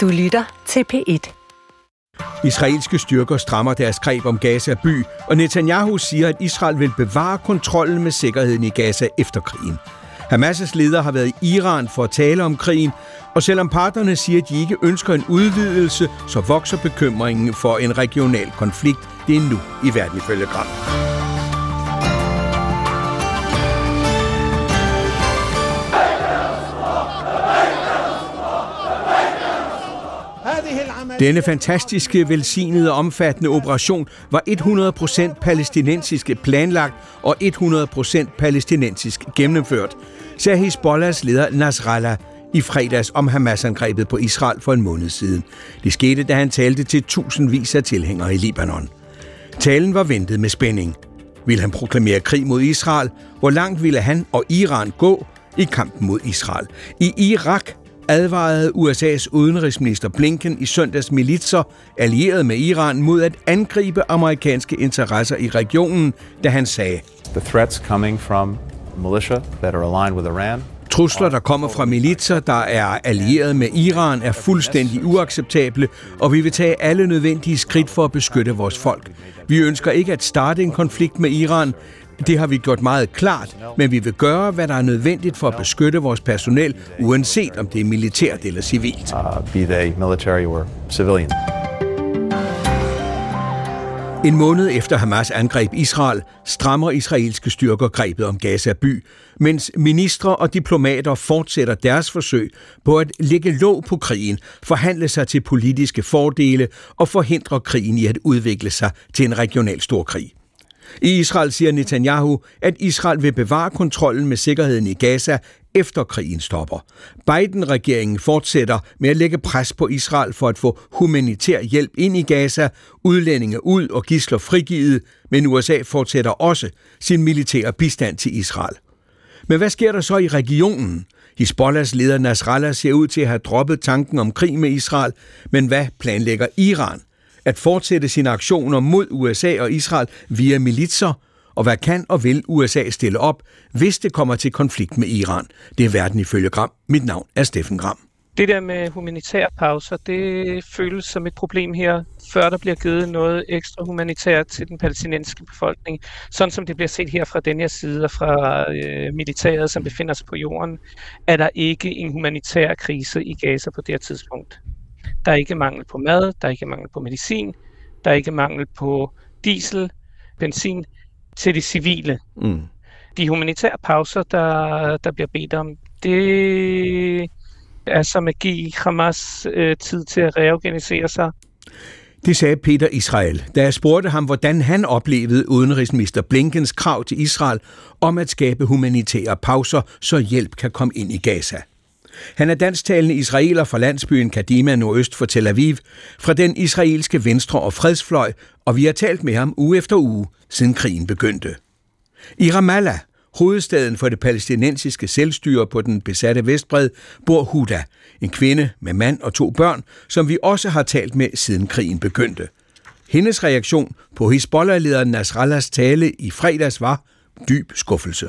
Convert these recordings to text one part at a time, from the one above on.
Du lytter til P1. Israelske styrker strammer deres greb om Gaza by, og Netanyahu siger, at Israel vil bevare kontrollen med sikkerheden i Gaza efter krigen. Hamas' leder har været i Iran for at tale om krigen, og selvom parterne siger, at de ikke ønsker en udvidelse, så vokser bekymringen for en regional konflikt. Det er nu i verden ifølge Gram. Denne fantastiske, velsignede og omfattende operation var 100% palæstinensisk planlagt og 100% palæstinensisk gennemført, sagde Hezbollahs leder Nasrallah i fredags om Hamas-angrebet på Israel for en måned siden. Det skete, da han talte til tusindvis af tilhængere i Libanon. Talen var ventet med spænding. Vil han proklamere krig mod Israel? Hvor langt ville han og Iran gå i kampen mod Israel? I Irak advarede USA's udenrigsminister Blinken i søndags militser allieret med Iran mod at angribe amerikanske interesser i regionen, da han sagde, The threats coming from militia that are aligned with Iran Trusler, der kommer fra militser, der er allieret med Iran, er fuldstændig uacceptable, og vi vil tage alle nødvendige skridt for at beskytte vores folk. Vi ønsker ikke at starte en konflikt med Iran. Det har vi gjort meget klart, men vi vil gøre, hvad der er nødvendigt for at beskytte vores personel, uanset om det er militært eller civilt. uh, be they military or civilian. En måned efter Hamas angreb Israel, strammer israelske styrker grebet om Gaza by, mens ministre og diplomater fortsætter deres forsøg på at lægge låg på krigen, forhandle sig til politiske fordele og forhindre krigen i at udvikle sig til en regional storkrig. I Israel siger Netanyahu, at Israel vil bevare kontrollen med sikkerheden i Gaza efter krigen stopper. Biden-regeringen fortsætter med at lægge pres på Israel for at få humanitær hjælp ind i Gaza, udlændinge ud og gisler frigivet, men USA fortsætter også sin militære bistand til Israel. Men hvad sker der så i regionen? Hisbollahs leder Nasrallah ser ud til at have droppet tanken om krig med Israel, men hvad planlægger Iran? At fortsætte sine aktioner mod USA og Israel via militser – og hvad kan og vil USA stille op, hvis det kommer til konflikt med Iran? Det er verden ifølge Gram. Mit navn er Steffen Gram. Det der med humanitære pauser, det føles som et problem her, før der bliver givet noget ekstra humanitært til den palæstinensiske befolkning. Sådan som det bliver set her fra den her side og fra øh, militæret, som befinder sig på jorden, er der ikke en humanitær krise i Gaza på det her tidspunkt. Der er ikke mangel på mad, der er ikke mangel på medicin, der er ikke mangel på diesel, benzin til de civile. Mm. De humanitære pauser, der, der bliver bedt om, det er som at give Hamas øh, tid til at reorganisere sig. Det sagde Peter Israel, da jeg spurgte ham, hvordan han oplevede udenrigsminister Blinkens krav til Israel om at skabe humanitære pauser, så hjælp kan komme ind i Gaza. Han er dansktalende israeler fra landsbyen Kadima nordøst for Tel Aviv, fra den israelske venstre- og fredsfløj, og vi har talt med ham uge efter uge, siden krigen begyndte. I Ramallah, hovedstaden for det palæstinensiske selvstyre på den besatte Vestbred, bor Huda, en kvinde med mand og to børn, som vi også har talt med siden krigen begyndte. Hendes reaktion på Hezbollah-lederen Nasrallahs tale i fredags var dyb skuffelse.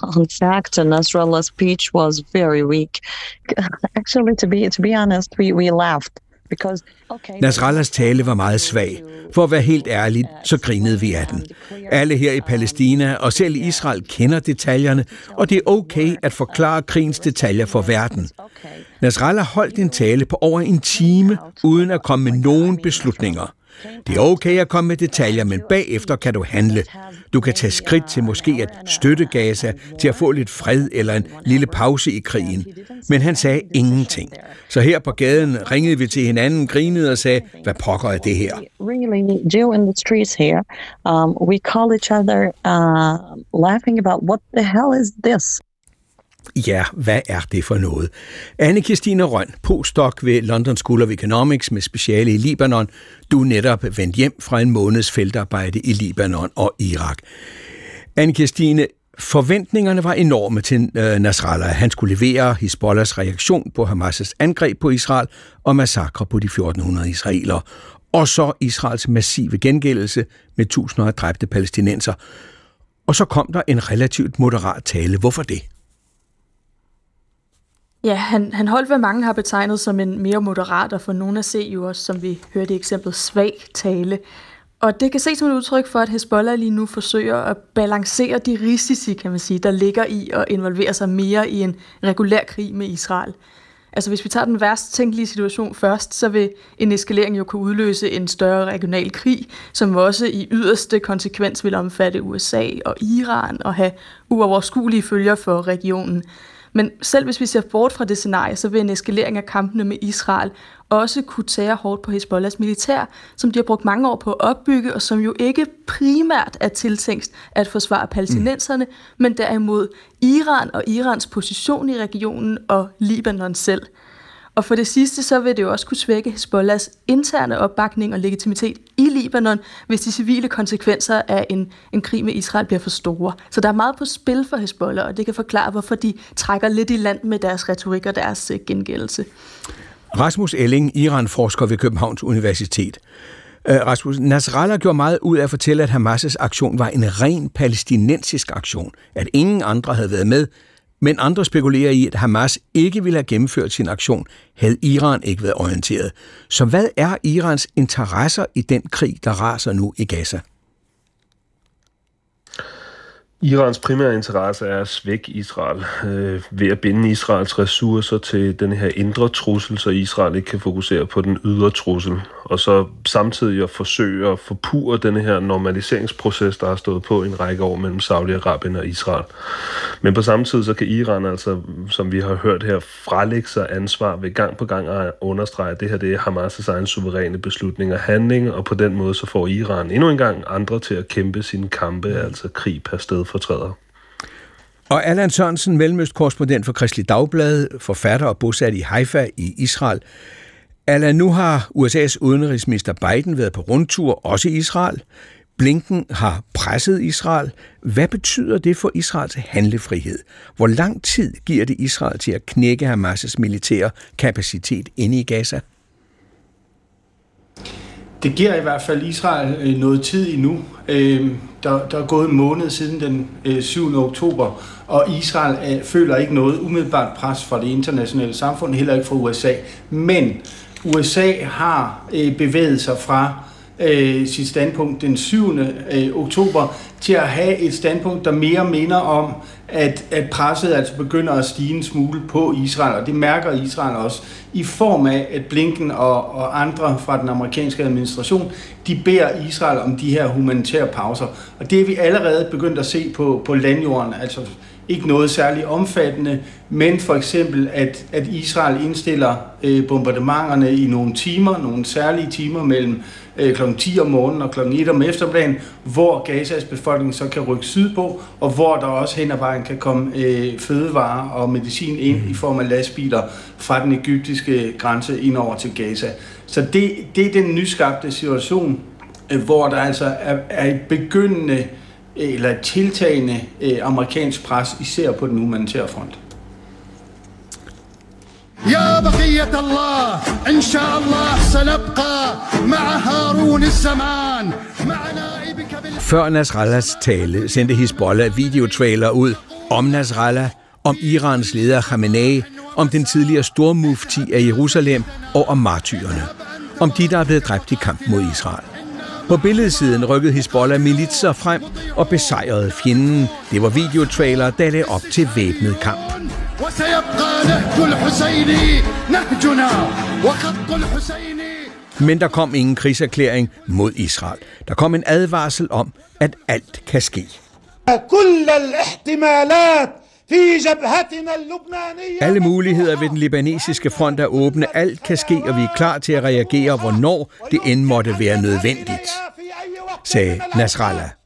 In fact, Nasrallah's speech was very weak. Actually, to be to be honest, we, we laughed. Because, okay, Nasrallahs tale var meget svag. For at være helt ærlig, så grinede vi af den. Alle her i Palæstina og selv Israel kender detaljerne, og det er okay at forklare krigens detaljer for verden. Nasrallah holdt en tale på over en time, uden at komme med nogen beslutninger. Det er okay at komme med detaljer, men bagefter kan du handle. Du kan tage skridt til måske at støtte Gaza, til at få lidt fred eller en lille pause i krigen. Men han sagde ingenting. Så her på gaden ringede vi til hinanden, grinede og sagde, hvad pokker er det her? really do in the streets here. Um, we call each other uh, laughing about what the hell is this? Ja, hvad er det for noget? anne Kirstine Røn, postdoc ved London School of Economics med speciale i Libanon. Du er netop vendt hjem fra en måneds feltarbejde i Libanon og Irak. anne Kirstine, forventningerne var enorme til øh, Nasrallah. Han skulle levere Hezbollahs reaktion på Hamas' angreb på Israel og massakre på de 1400 israelere. Og så Israels massive gengældelse med tusinder af dræbte palæstinenser. Og så kom der en relativt moderat tale. Hvorfor det? Ja, han, han holdt, hvad mange har betegnet som en mere moderat, og for nogle at se jo også, som vi hørte i eksemplet, svag tale. Og det kan ses som et udtryk for, at Hezbollah lige nu forsøger at balancere de risici, kan man sige, der ligger i at involvere sig mere i en regulær krig med Israel. Altså hvis vi tager den værst tænkelige situation først, så vil en eskalering jo kunne udløse en større regional krig, som også i yderste konsekvens vil omfatte USA og Iran og have uoverskuelige følger for regionen. Men selv hvis vi ser bort fra det scenarie, så vil en eskalering af kampene med Israel også kunne tære hårdt på Hezbollahs militær, som de har brugt mange år på at opbygge, og som jo ikke primært er tiltænkt at forsvare palæstinenserne, mm. men derimod Iran og Irans position i regionen og Libanon selv. Og for det sidste, så vil det jo også kunne svække Hezbollahs interne opbakning og legitimitet i Libanon, hvis de civile konsekvenser af en, en krig med Israel bliver for store. Så der er meget på spil for Hezbollah, og det kan forklare, hvorfor de trækker lidt i land med deres retorik og deres uh, gengældelse. Rasmus Elling, Iran-forsker ved Københavns Universitet. Øh, Rasmus, Nasrallah gjorde meget ud af at fortælle, at Hamas' aktion var en ren palæstinensisk aktion, at ingen andre havde været med, men andre spekulerer i, at Hamas ikke ville have gennemført sin aktion, havde Iran ikke været orienteret. Så hvad er Irans interesser i den krig, der raser nu i Gaza? Irans primære interesse er at svække Israel øh, ved at binde Israels ressourcer til den her indre trussel, så Israel ikke kan fokusere på den ydre trussel. Og så samtidig at forsøge at forpure den her normaliseringsproces, der har stået på en række år mellem Saudi-Arabien og Israel. Men på samme tid så kan Iran altså, som vi har hørt her, frelægge sig ansvar ved gang på gang at understrege, at det her det er Hamas' egen suveræne beslutning og handling, og på den måde så får Iran endnu en gang andre til at kæmpe sine kampe, altså krig per sted fortræder. Og Allan Sørensen, mellemøstkorrespondent for Kristelig Dagblad, forfatter og bosat i Haifa i Israel. Allan, nu har USA's udenrigsminister Biden været på rundtur, også i Israel. Blinken har presset Israel. Hvad betyder det for Israels handlefrihed? Hvor lang tid giver det Israel til at knække Hamas' militære kapacitet inde i Gaza? Det giver i hvert fald Israel øh, noget tid endnu. Øhm, der, der er gået en måned siden den øh, 7. Oktober, og Israel øh, føler ikke noget umiddelbart pres fra det internationale samfund, heller ikke fra USA. Men USA har bevæget sig fra Øh, sit standpunkt den 7. Øh, oktober til at have et standpunkt, der mere minder om, at, at presset altså begynder at stige en smule på Israel, og det mærker Israel også, i form af, at Blinken og, og andre fra den amerikanske administration, de beder Israel om de her humanitære pauser. Og det er vi allerede begyndt at se på, på landjorden, altså ikke noget særligt omfattende, men for eksempel, at, at Israel indstiller øh, bombardementerne i nogle timer, nogle særlige timer mellem øh, kl. 10 om morgenen og kl. 1 om eftermiddagen, hvor Gazas befolkning så kan rykke sydpå, og hvor der også hen ad vejen kan komme øh, fødevarer og medicin ind i form af lastbiler fra den egyptiske grænse ind over til Gaza. Så det, det er den nyskabte situation, øh, hvor der altså er, er et begyndende eller et tiltagende øh, amerikansk pres, især på den humanitære front. يا بقية الله إن شاء الله سنبقى مع هارون الزمان مع نائبك بال... Før Nasrallahs tale sendte Hezbollah videotrailer ud om Nasrallah, om Irans leder Khamenei, om den tidligere stormufti af Jerusalem og om martyrerne. Om de, der er blevet dræbt i kamp mod Israel. På billedsiden rykkede Hezbollah militser frem og besejrede fjenden. Det var videotrailer, der lagde op til væbnet kamp. men der kom ingen krigserklæring mod Israel. Der kom en advarsel om, at alt kan ske. Alle muligheder ved den libanesiske front er åbne. Alt kan ske, og vi er klar til at reagere, hvornår det end måtte være nødvendigt, sagde Nasrallah.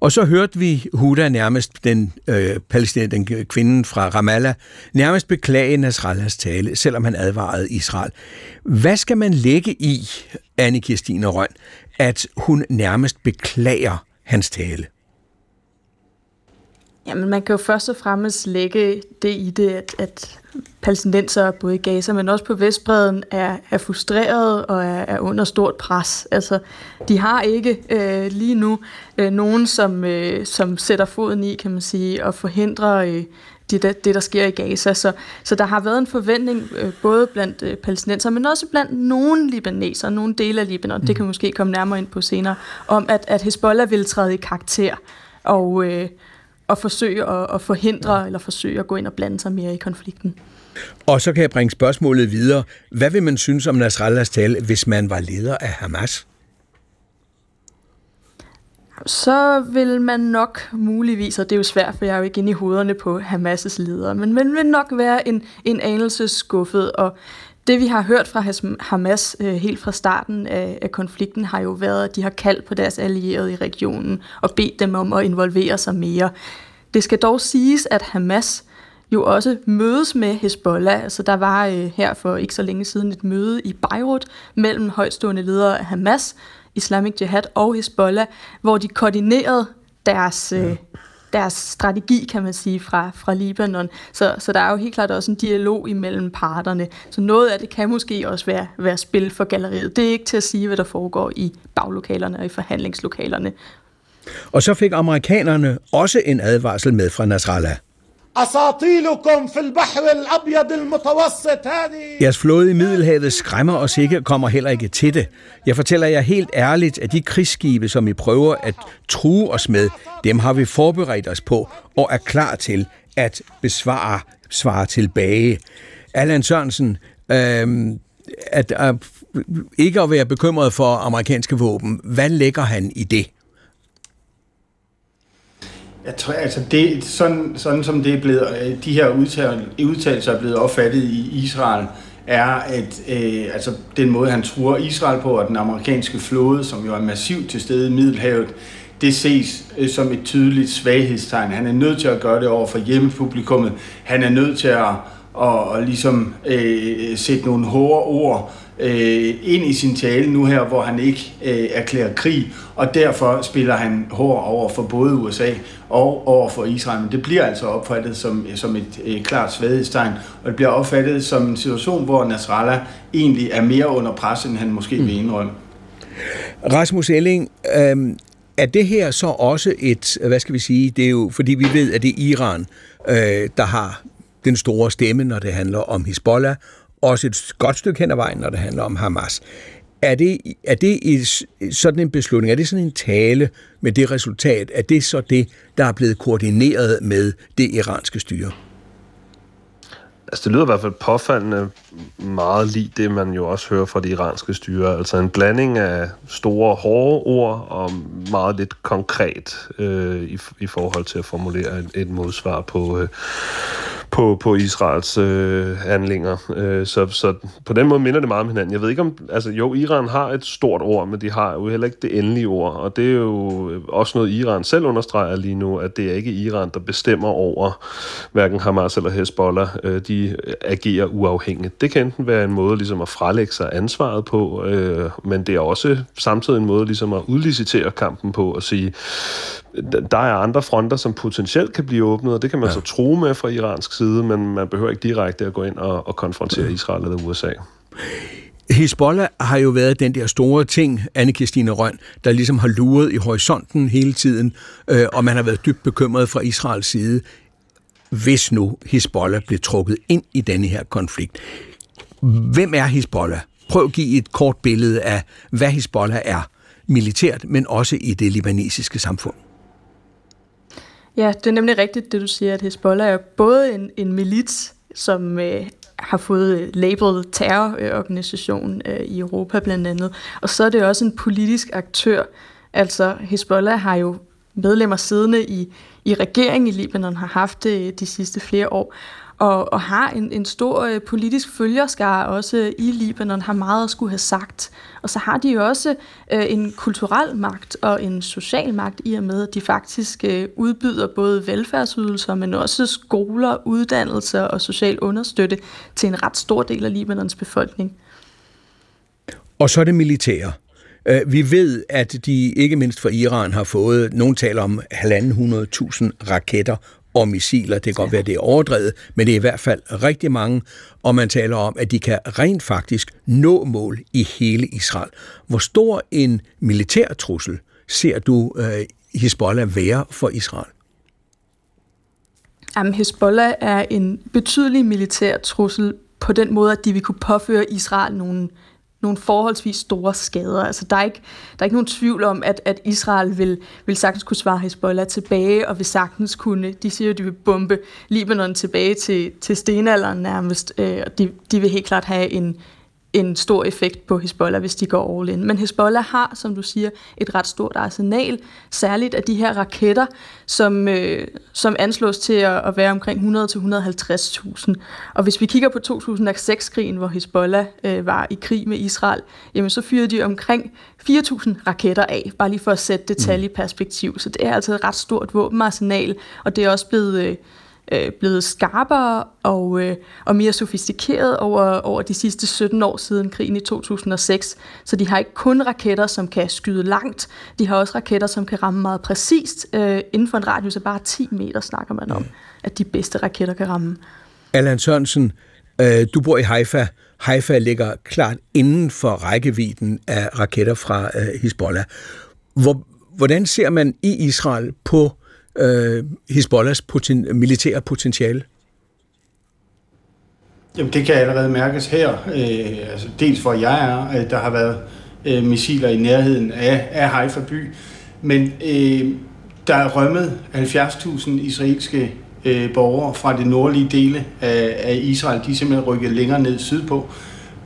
Og så hørte vi Huda nærmest, den, øh, den kvinden fra Ramallah, nærmest beklage Nasrallahs tale, selvom han advarede Israel. Hvad skal man lægge i, Anne Kirstine Røn, at hun nærmest beklager hans tale? Jamen, man kan jo først og fremmest lægge det i det, at, at palæstinenser både i Gaza, men også på Vestbreden, er, er frustrerede og er, er under stort pres. Altså, de har ikke øh, lige nu øh, nogen, som, øh, som sætter foden i, kan man sige, og forhindrer øh, det, det, det der sker i Gaza. Så, så der har været en forventning øh, både blandt øh, palæstinenser, men også blandt nogle libaneser, nogle dele af Libanon, mm. det kan vi måske komme nærmere ind på senere, om at, at Hezbollah vil træde i karakter og, øh, og forsøge at, at forhindre eller forsøge at gå ind og blande sig mere i konflikten. Og så kan jeg bringe spørgsmålet videre. Hvad vil man synes om Nasrallahs tale, hvis man var leder af Hamas? så vil man nok muligvis, og det er jo svært, for jeg er jo ikke inde i hovederne på Hamas' ledere, men man vil nok være en, en anelse skuffet, og det vi har hørt fra Hamas øh, helt fra starten af, af konflikten har jo været, at de har kaldt på deres allierede i regionen og bedt dem om at involvere sig mere. Det skal dog siges, at Hamas jo også mødes med Hezbollah. Altså der var øh, her for ikke så længe siden et møde i Beirut mellem højstående ledere af Hamas, Islamic Jihad og Hezbollah, hvor de koordinerede deres, øh, deres strategi, kan man sige, fra, fra Libanon. Så, så der er jo helt klart også en dialog imellem parterne. Så noget af det kan måske også være, være spil for galleriet. Det er ikke til at sige, hvad der foregår i baglokalerne og i forhandlingslokalerne. Og så fik amerikanerne også en advarsel med fra Nasrallah. Jeres flåde i Middelhavet skræmmer os ikke og kommer heller ikke til det. Jeg fortæller jer helt ærligt, at de krigsskibe, som I prøver at true os med, dem har vi forberedt os på og er klar til at besvare svare tilbage. Allan Sørensen, øhm, øh, at, at ikke at være bekymret for amerikanske våben, hvad lægger han i det? Jeg tror, altså det, sådan, sådan som det er blevet, øh, de her udtalelser er blevet opfattet i Israel, er, at øh, altså den måde, han truer Israel på, og den amerikanske flåde, som jo er massivt til stede i Middelhavet, det ses øh, som et tydeligt svaghedstegn. Han er nødt til at gøre det over for hjemmepublikummet. Han er nødt til at, og, og ligesom øh, sætte nogle hårde ord øh, ind i sin tale nu her, hvor han ikke øh, erklærer krig, og derfor spiller han hård over for både USA og over for Israel. Men det bliver altså opfattet som, som et øh, klart svaghedstegn, og det bliver opfattet som en situation, hvor Nasrallah egentlig er mere under pres, end han måske mm. vil indrømme. Rasmus Elling, øh, er det her så også et, hvad skal vi sige, det er jo, fordi vi ved, at det er Iran, øh, der har den store stemme, når det handler om Hezbollah, også et godt stykke hen ad vejen, når det handler om Hamas. Er det, er det i sådan en beslutning, er det sådan en tale med det resultat, at det så det, der er blevet koordineret med det iranske styre? Altså, det lyder i hvert fald påfaldende meget lige det, man jo også hører fra det iranske styre. Altså en blanding af store, hårde ord og meget lidt konkret øh, i, i forhold til at formulere et, et modsvar på, øh, på, på Israels øh, handlinger. Øh, så, så på den måde minder det meget om hinanden. Jeg ved ikke om... Altså jo, Iran har et stort ord, men de har jo heller ikke det endelige ord. Og det er jo også noget, Iran selv understreger lige nu, at det er ikke Iran, der bestemmer over hverken Hamas eller Hezbollah. Øh, de agerer uafhængigt. Det kan enten være en måde ligesom at frelægge sig ansvaret på, øh, men det er også samtidig en måde ligesom at udlicitere kampen på og sige, der er andre fronter, som potentielt kan blive åbnet, og det kan man ja. så tro med fra iransk side, men man behøver ikke direkte at gå ind og, og konfrontere Israel eller USA. Hezbollah har jo været den der store ting, anne Christine Røn, der ligesom har luret i horisonten hele tiden, øh, og man har været dybt bekymret fra Israels side, hvis nu Hezbollah blev trukket ind i denne her konflikt. Hvem er Hezbollah? Prøv at give et kort billede af, hvad Hezbollah er militært, men også i det libanesiske samfund. Ja, det er nemlig rigtigt, det du siger, at Hezbollah er både en, en milits, som øh, har fået øh, labelet terrororganisation øh, i Europa blandt andet, og så er det også en politisk aktør. Altså Hezbollah har jo medlemmer siddende i, i regeringen i Libanon, har haft det de sidste flere år, og, og har en, en stor øh, politisk følgerskare også øh, i Libanon, har meget at skulle have sagt. Og så har de jo også øh, en kulturel magt og en social magt i og med, at de faktisk øh, udbyder både velfærdsydelser, men også skoler, uddannelser og social understøtte til en ret stor del af Libanons befolkning. Og så er det militære. Øh, vi ved, at de ikke mindst fra Iran har fået, nogen taler om 1.500.000 raketter og missiler. Det kan godt være, det er overdrevet, men det er i hvert fald rigtig mange, og man taler om, at de kan rent faktisk nå mål i hele Israel. Hvor stor en militær trussel ser du uh, Hezbollah være for Israel? Jamen, Hezbollah er en betydelig militær trussel på den måde, at de vil kunne påføre Israel nogle, nogle forholdsvis store skader. Altså, der er ikke, der er ikke nogen tvivl om, at, at Israel vil, vil sagtens kunne svare Hezbollah tilbage, og vil sagtens kunne, de siger jo, de vil bombe Libanon tilbage til, til stenalderen nærmest, øh, og de, de vil helt klart have en, en stor effekt på Hezbollah, hvis de går all in. Men Hezbollah har, som du siger, et ret stort arsenal, særligt af de her raketter, som, øh, som anslås til at, at være omkring 100-150.000. Og hvis vi kigger på 2006-krigen, hvor Hezbollah øh, var i krig med Israel, jamen så fyrede de omkring 4.000 raketter af, bare lige for at sætte det i perspektiv. Så det er altså et ret stort våbenarsenal, og det er også blevet... Øh, øh, blevet skarpere og, øh, og mere sofistikeret over, over de sidste 17 år siden krigen i 2006. Så de har ikke kun raketter, som kan skyde langt, de har også raketter, som kan ramme meget præcist. Øh, inden for en radius af bare 10 meter snakker man om, at de bedste raketter kan ramme. Allan Sørensen, øh, du bor i Haifa. Haifa ligger klart inden for rækkevidden af raketter fra øh, Hezbollah. Hvor, hvordan ser man i Israel på øh, Øh, Hezbollahs poten, militære potentiale? Jamen, det kan allerede mærkes her. Øh, altså, dels hvor jeg er, øh, der har været øh, missiler i nærheden af, af Haifa by, men øh, der er rømmet 70.000 israelske øh, borgere fra det nordlige dele af, af Israel. De er simpelthen rykket længere ned sydpå,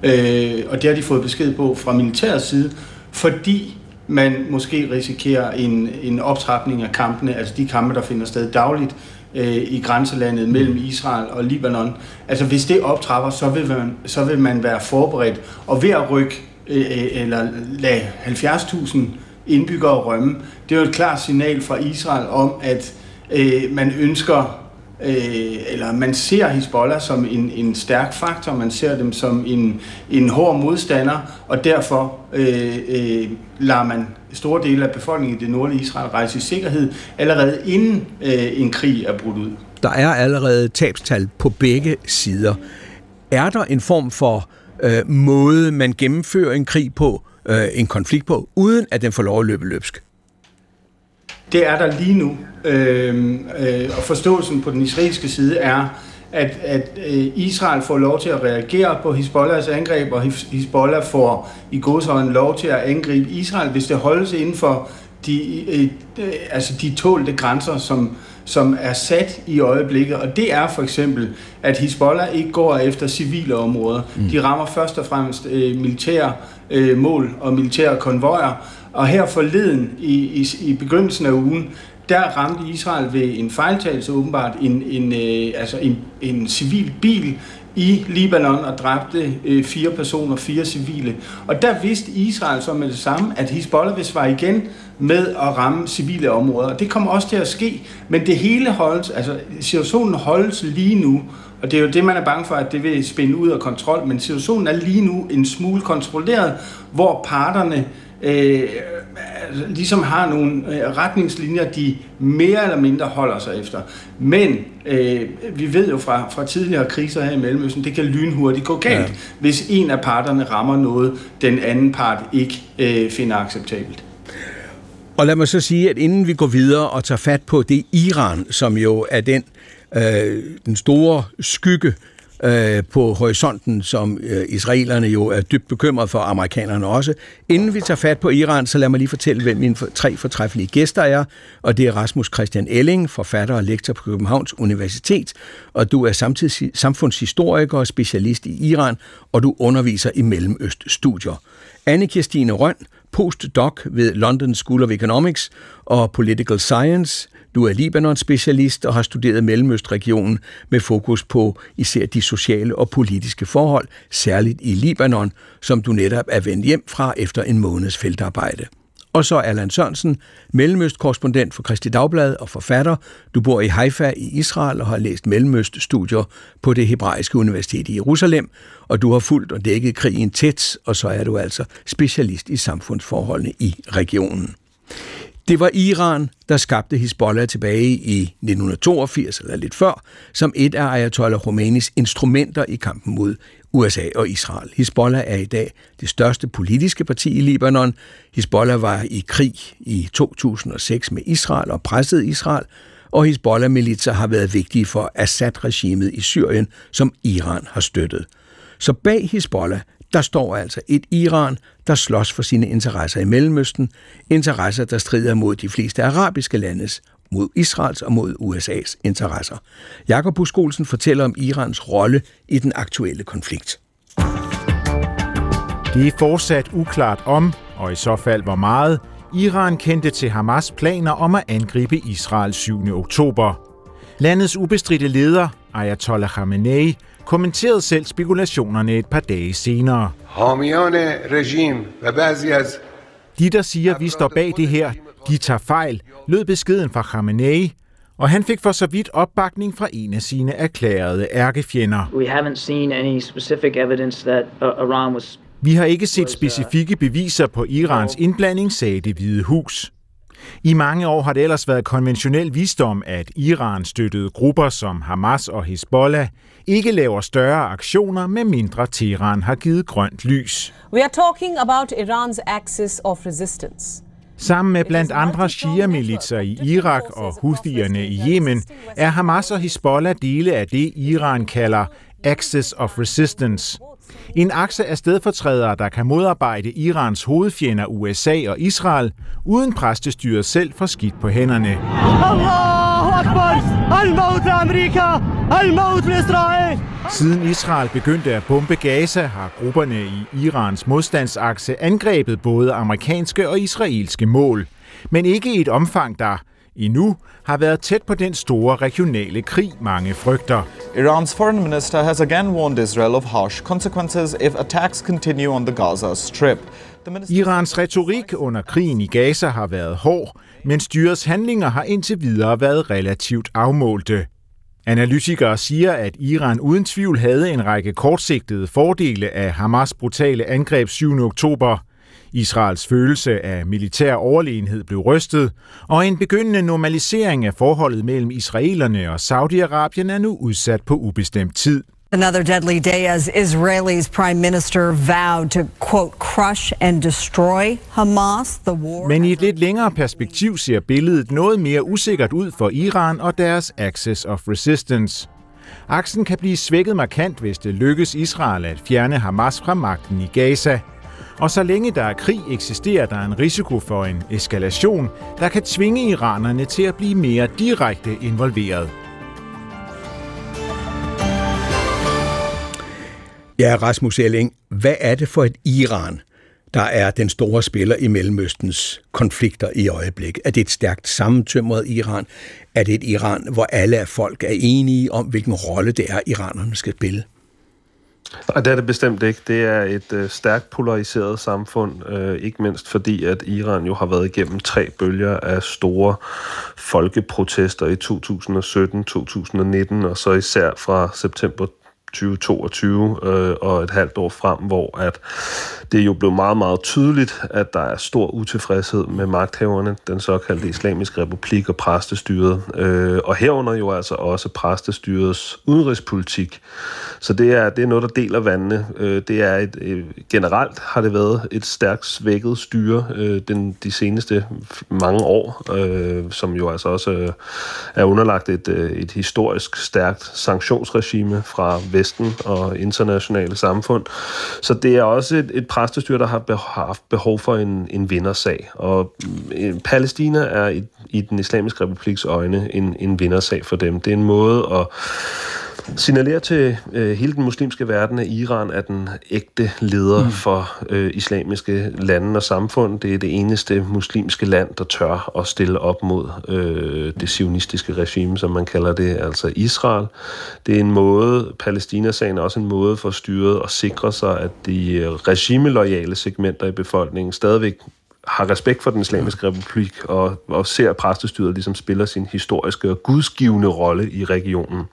øh, og det har de fået besked på fra militærets side, fordi man måske risikerer en, en optrapning af kampene, altså de kampe, der finder sted dagligt øh, i grænselandet mellem Israel og Libanon. Altså hvis det optrapper, så vil man, så vil man være forberedt, og ved at rykke øh, eller lade 70.000 indbyggere rømme, det er jo et klart signal fra Israel om, at øh, man ønsker øh, eller man ser Hezbollah som en, en stærk faktor, man ser dem som en, en hård modstander, og derfor øh, øh, lader man store dele af befolkningen i det nordlige Israel rejse i sikkerhed, allerede inden øh, en krig er brudt ud. Der er allerede tabstal på begge sider. Er der en form for øh, måde, man gennemfører en krig på, øh, en konflikt på, uden at den får lov at løbe løbsk? Det er der lige nu. Øh, øh, og forståelsen på den israelske side er, at, at øh, Israel får lov til at reagere på Hezbollahs angreb, og Hezbollah får i godsøjne lov til at angribe Israel, hvis det holdes inden for de, øh, øh, altså de tålte grænser, som, som er sat i øjeblikket. Og det er for eksempel, at Hezbollah ikke går efter civile områder. Mm. De rammer først og fremmest øh, militære øh, mål og militære konvojer, og her forleden, i, i, i begyndelsen af ugen, der ramte Israel ved en fejltagelse åbenbart en, en, øh, altså en, en civil bil i Libanon og dræbte øh, fire personer, fire civile. Og der vidste Israel så med det samme, at Hezbollah vil svare igen med at ramme civile områder. Og det kommer også til at ske, men det hele holdes, altså situationen holdes lige nu, og det er jo det, man er bange for, at det vil spænde ud af kontrol, men situationen er lige nu en smule kontrolleret, hvor parterne øh, ligesom har nogle øh, retningslinjer, de mere eller mindre holder sig efter. Men øh, vi ved jo fra, fra tidligere kriser her i Mellemøsten, det kan lynhurtigt gå galt, ja. hvis en af parterne rammer noget, den anden part ikke øh, finder acceptabelt. Og lad mig så sige, at inden vi går videre og tager fat på det Iran, som jo er den, øh, den store skygge øh, på horisonten, som øh, israelerne jo er dybt bekymret for, amerikanerne også. Inden vi tager fat på Iran, så lad mig lige fortælle, hvem mine tre fortræffelige gæster er. Og det er Rasmus Christian Elling, forfatter og lektor på Københavns Universitet. Og du er samtidig samfundshistoriker og specialist i Iran, og du underviser i Mellemøststudier. Anne Kirstine Røn, postdoc ved London School of Economics og Political Science, du er Libanon-specialist og har studeret Mellemøstregionen med fokus på især de sociale og politiske forhold, særligt i Libanon, som du netop er vendt hjem fra efter en måneds feltarbejde. Og så Allan Sørensen, Mellemøst-korrespondent for Kristi Dagblad og forfatter. Du bor i Haifa i Israel og har læst Mellemøst-studier på det hebraiske universitet i Jerusalem, og du har fulgt og dækket krigen tæt, og så er du altså specialist i samfundsforholdene i regionen. Det var Iran, der skabte Hezbollah tilbage i 1982 eller lidt før, som et af Ayatollah Khomeinis instrumenter i kampen mod USA og Israel. Hezbollah er i dag det største politiske parti i Libanon. Hezbollah var i krig i 2006 med Israel og pressede Israel, og Hezbollah-militser har været vigtige for Assad-regimet i Syrien, som Iran har støttet. Så bag Hezbollah, der står altså et Iran, der slås for sine interesser i Mellemøsten, interesser, der strider mod de fleste arabiske landes, mod Israels og mod USA's interesser. Jakob Buskolsen fortæller om Irans rolle i den aktuelle konflikt. Det er fortsat uklart om, og i så fald hvor meget, Iran kendte til Hamas planer om at angribe Israel 7. oktober. Landets ubestridte leder, Ayatollah Khamenei, kommenterede selv spekulationerne et par dage senere. De, der siger, at vi står bag det her, de tager fejl, lød beskeden fra Khamenei, og han fik for så vidt opbakning fra en af sine erklærede ærkefjender. We haven't seen any specific evidence that uh, Iran was vi har ikke set specifikke beviser på Irans indblanding, sagde det hvide hus. I mange år har det ellers været konventionel visdom, at Iran støttede grupper som Hamas og Hezbollah ikke laver større aktioner, med mindre Teheran har givet grønt lys. We are talking about Iran's axis of resistance. Sammen med blandt andre Shia-militser i Irak og Houthierne i Yemen, er Hamas og Hezbollah dele af det, Iran kalder Axis of Resistance – en akse af stedfortrædere, der kan modarbejde Irans hovedfjender USA og Israel, uden præstestyret selv får skidt på hænderne. Siden Israel begyndte at bombe Gaza, har grupperne i Irans modstandsakse angrebet både amerikanske og israelske mål. Men ikke i et omfang, der, endnu har været tæt på den store regionale krig, mange frygter. Iran's foreign minister has again warned Israel of harsh consequences if attacks continue on the Gaza Strip. Irans retorik under krigen i Gaza har været hård, men styrets handlinger har indtil videre været relativt afmålte. Analytikere siger, at Iran uden tvivl havde en række kortsigtede fordele af Hamas brutale angreb 7. oktober – Israels følelse af militær overlegenhed blev rystet, og en begyndende normalisering af forholdet mellem israelerne og Saudi-Arabien er nu udsat på ubestemt tid. Another deadly day as Israelis prime minister vowed to, quote, crush and destroy Hamas. The war Men i et lidt længere perspektiv ser billedet noget mere usikkert ud for Iran og deres axis of resistance. Aksen kan blive svækket markant, hvis det lykkes Israel at fjerne Hamas fra magten i Gaza – og så længe der er krig, eksisterer der en risiko for en eskalation, der kan tvinge iranerne til at blive mere direkte involveret. Ja, Rasmus Elling, hvad er det for et Iran, der er den store spiller i Mellemøstens konflikter i øjeblikket? Er det et stærkt sammentømret Iran? Er det et Iran, hvor alle folk er enige om, hvilken rolle det er, iranerne skal spille? Nej, det er det bestemt ikke. Det er et øh, stærkt polariseret samfund, øh, ikke mindst fordi, at Iran jo har været igennem tre bølger af store folkeprotester i 2017, 2019 og så især fra september 2022 øh, og et halvt år frem, hvor at det jo blev meget, meget tydeligt, at der er stor utilfredshed med magthaverne, den såkaldte islamiske republik og præstestyret, øh, og herunder jo altså også præstestyrets udenrigspolitik. Så det er, det er noget, der deler vandene. Øh, det er et, øh, generelt har det været et stærkt svækket styre øh, den, de seneste mange år, øh, som jo altså også øh, er underlagt et, øh, et historisk stærkt sanktionsregime fra Vesten og internationale samfund. Så det er også et, et præstestyre, der har haft behov for en, en vindersag. Og øh, Palæstina er i, i den islamiske republiks øjne en, en vindersag for dem. Det er en måde at signalerer til øh, hele den muslimske verden, at Iran er den ægte leder mm. for øh, islamiske lande og samfund. Det er det eneste muslimske land, der tør at stille op mod øh, det sionistiske regime, som man kalder det, altså Israel. Det er en måde, Palæstina-sagen er også en måde for styret at sikre sig, at de øh, regimelojale segmenter i befolkningen stadigvæk har respekt for den islamiske republik og, og ser præstestyret ligesom spiller sin historiske og gudsgivende rolle i regionen.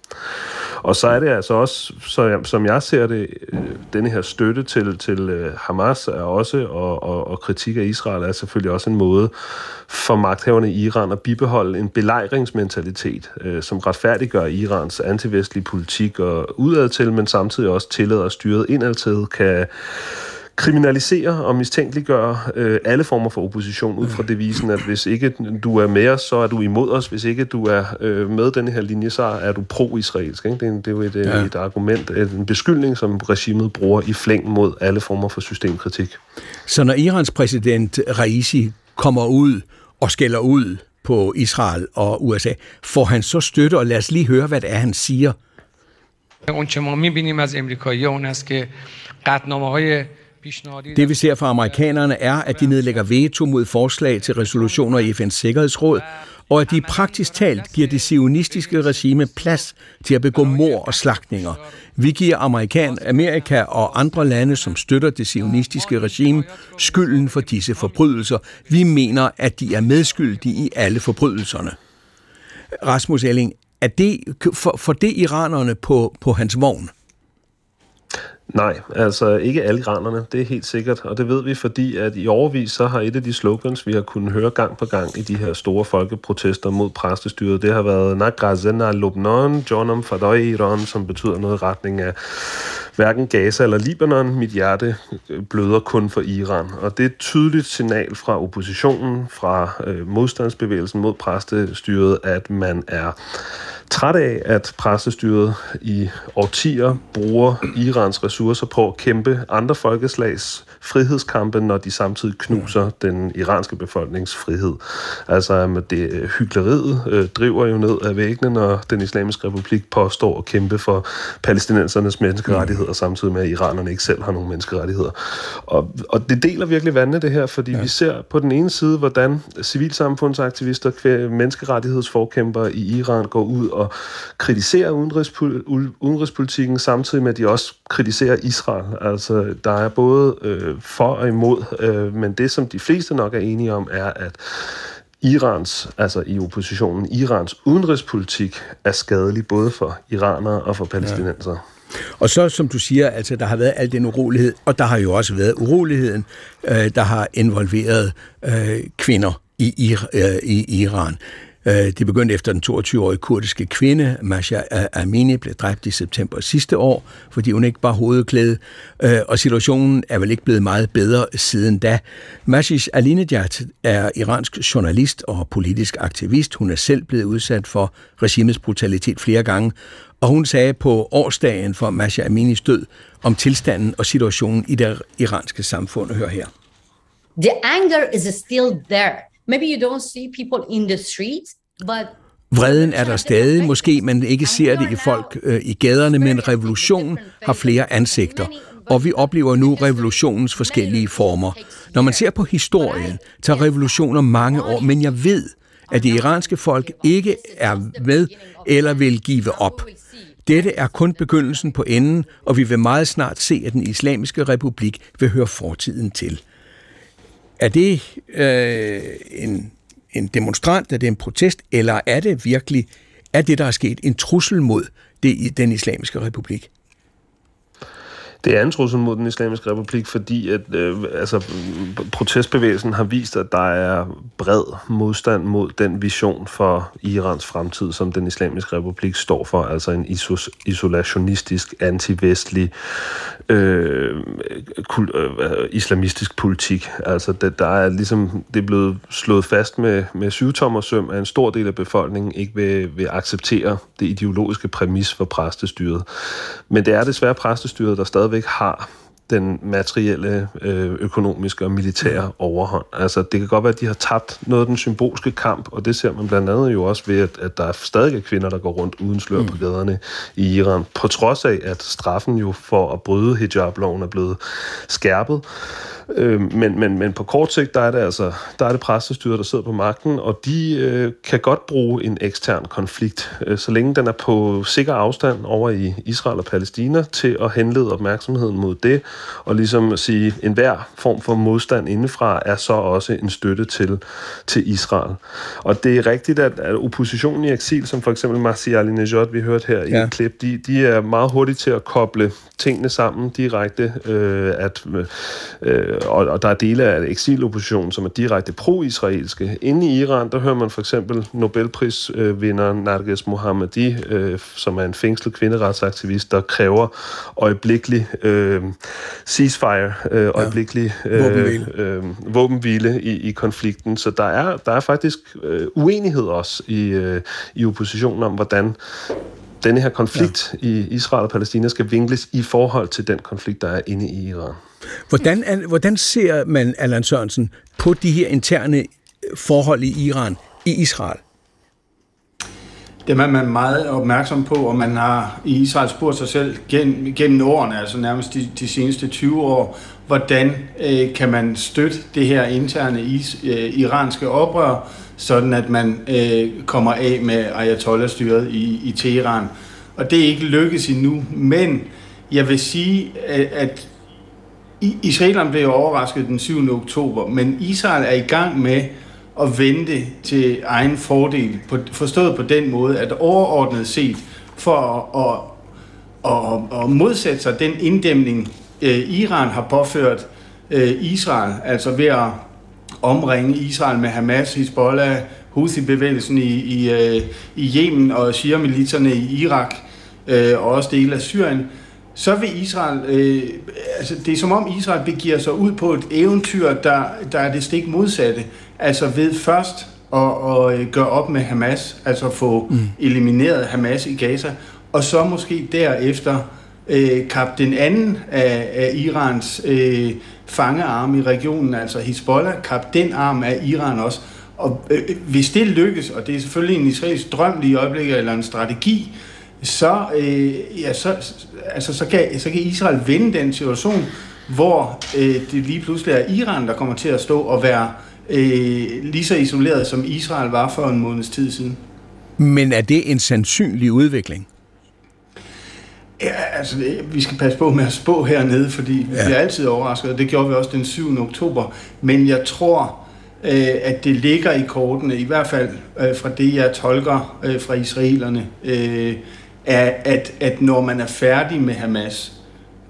Og så er det altså også, så som jeg ser det, øh, denne her støtte til, til øh, Hamas er også, og, og, og kritik af Israel er selvfølgelig også en måde for magthaverne i Iran at bibeholde en belejringsmentalitet, øh, som retfærdiggør Irans antivestlige politik og udadtil, men samtidig også tillader styret indadtil kan kriminalisere og mistænkeliggøre øh, alle former for opposition ud fra devisen, at hvis ikke du er med os, så er du imod os. Hvis ikke du er øh, med den her linje, så er du pro-israelsk. Ikke? Det, er, det er jo et, ja. et argument, en beskyldning, som regimet bruger i flæng mod alle former for systemkritik. Så når Irans præsident Raisi kommer ud og skælder ud på Israel og USA, får han så støtte, og lad os lige høre, hvad det er, han siger. اون چه ما میبینیم از امریکایی اون است که قطنامه های det vi ser fra amerikanerne er, at de nedlægger veto mod forslag til resolutioner i FN's Sikkerhedsråd, og at de praktisk talt giver det sionistiske regime plads til at begå mor og slagtninger. Vi giver Amerikan, Amerika og andre lande, som støtter det sionistiske regime, skylden for disse forbrydelser. Vi mener, at de er medskyldige i alle forbrydelserne. Rasmus Elling, er det, for, for det iranerne på, på hans vogn? Nej, altså ikke alle granerne, det er helt sikkert, og det ved vi, fordi at i overvis så har et af de slogans, vi har kunnet høre gang på gang i de her store folkeprotester mod præstestyret, det har været Nagrazena Lubnon, Jonam Fadoiron, som betyder noget i retning af hverken Gaza eller Libanon. Mit hjerte øh, bløder kun for Iran, og det er et tydeligt signal fra oppositionen, fra øh, modstandsbevægelsen mod præstestyret, at man er træt af, at præstestyret i årtier bruger Irans ressourcer på at kæmpe andre folkeslags frihedskampe, når de samtidig knuser den iranske befolknings frihed. Altså, det hyggeleriet øh, driver jo ned af væggene, når den islamiske republik påstår at kæmpe for palæstinensernes menneskerettigheder, samtidig med, at iranerne ikke selv har nogen menneskerettigheder. Og, og det deler virkelig vandene, det her, fordi ja. vi ser på den ene side, hvordan civilsamfundsaktivister, menneskerettighedsforkæmpere i Iran går ud og kritiserer udenrigspolitikken, samtidig med, at de også kritiserer Israel. Altså, der er både øh, for og imod, øh, men det, som de fleste nok er enige om, er, at Irans, altså i oppositionen, Irans udenrigspolitik er skadelig både for iranere og for palæstinenser. Ja. Og så, som du siger, altså, der har været al den urolighed, og der har jo også været uroligheden, øh, der har involveret øh, kvinder i, i, øh, i Iran. Øh, det begyndte efter den 22-årige kurdiske kvinde, Masha Amini, blev dræbt i september sidste år, fordi hun ikke var hovedklæde, øh, og situationen er vel ikke blevet meget bedre siden da. Mashish Alinejad er iransk journalist og politisk aktivist. Hun er selv blevet udsat for regimets brutalitet flere gange, og hun sagde på årsdagen for Masha Aminis død om tilstanden og situationen i det iranske samfund. Hør her. The anger is still there. Maybe you don't see people in the streets, but Vreden er der stadig, måske man ikke ser det i folk øh, i gaderne, men revolutionen har flere ansigter, og vi oplever nu revolutionens forskellige former. Når man ser på historien, tager revolutioner mange år, men jeg ved, at det iranske folk ikke er med eller vil give op. Dette er kun begyndelsen på enden, og vi vil meget snart se, at den islamiske republik vil høre fortiden til. Er det øh, en, en demonstrant, er det en protest, eller er det virkelig, er det, der er sket, en trussel mod det, den islamiske republik? Det er en trussel mod den islamiske republik, fordi at, øh, altså, protestbevægelsen har vist, at der er bred modstand mod den vision for Irans fremtid, som den islamiske republik står for, altså en isos, isolationistisk, antivestlig, øh, kul- øh, islamistisk politik. Altså, det, der er ligesom, det er blevet slået fast med, med syvtommersøm, at en stor del af befolkningen ikke vil, vil acceptere det ideologiske præmis for præstestyret. Men det er desværre præstestyret, der stadig stadigvæk har den materielle, øh, økonomiske og militære overhånd. Altså, det kan godt være, at de har tabt noget af den symbolske kamp, og det ser man blandt andet jo også ved, at, at der er stadig er kvinder, der går rundt uden slør mm. på gaderne i Iran, på trods af, at straffen jo for at bryde hijab-loven er blevet skærpet. Øh, men, men, men på kort sigt, der er det altså der er det præstestyret, der sidder på magten, og de øh, kan godt bruge en ekstern konflikt, øh, så længe den er på sikker afstand over i Israel og Palæstina, til at henlede opmærksomheden mod det, og ligesom at sige, en hver form for modstand indefra er så også en støtte til, til Israel. Og det er rigtigt, at, at oppositionen i eksil, som for eksempel Marci Alinejad, vi hørte her ja. i et klip, de, de er meget hurtige til at koble tingene sammen direkte, øh, at øh, og, og der er dele af eksiloppositionen, som er direkte pro-israelske. Inde i Iran, der hører man for eksempel Nobelprisvinder Narges Mohammadi, øh, som er en fængslet kvinderetsaktivist, der kræver øjeblikkelig øh, ceasefire, øh, øjeblikkelig øh, våbenhvile, øh, våbenhvile i, i konflikten. Så der er, der er faktisk øh, uenighed også i, øh, i oppositionen om, hvordan denne her konflikt ja. i Israel og Palæstina skal vinkles i forhold til den konflikt, der er inde i Iran. Hvordan, hvordan ser man, Allan Sørensen, på de her interne øh, forhold i Iran, i Israel? Dem er man meget opmærksom på, og man har i Israel spurgt sig selv gennem, gennem årene, altså nærmest de, de seneste 20 år, hvordan øh, kan man støtte det her interne is, øh, iranske oprør, sådan at man øh, kommer af med Ayatollah-styret i, i Teheran. Og det er ikke lykkes endnu, men jeg vil sige, at, at israelerne blev overrasket den 7. oktober, men Israel er i gang med at vente til egen fordel, på, forstået på den måde, at overordnet set, for at, at, at, at modsætte sig den inddæmning, øh, Iran har påført øh, Israel, altså ved at omringe Israel med Hamas, Hezbollah, Houthi-bevægelsen i, i, øh, i Yemen og shia i Irak og også dele af Syrien, så vil Israel, øh, altså det er som om Israel begiver sig ud på et eventyr, der, der er det stik modsatte. Altså ved først at, at gøre op med Hamas, altså få mm. elimineret Hamas i Gaza, og så måske derefter øh, kap den anden af, af Irans øh, fangearm i regionen, altså Hezbollah, kap den arm af Iran også. Og øh, hvis det lykkes, og det er selvfølgelig en israelsk drøm lige i øjeblikket, eller en strategi, så, øh, ja, så, altså, så, kan, så kan Israel vinde den situation, hvor øh, det lige pludselig er Iran, der kommer til at stå og være øh, lige så isoleret, som Israel var for en måneds tid siden. Men er det en sandsynlig udvikling? Ja, altså, vi skal passe på med at spå hernede, fordi vi ja. bliver altid overrasket, og det gjorde vi også den 7. oktober. Men jeg tror, øh, at det ligger i kortene, i hvert fald øh, fra det, jeg tolker øh, fra israelerne, øh, er, at, at når man er færdig med Hamas,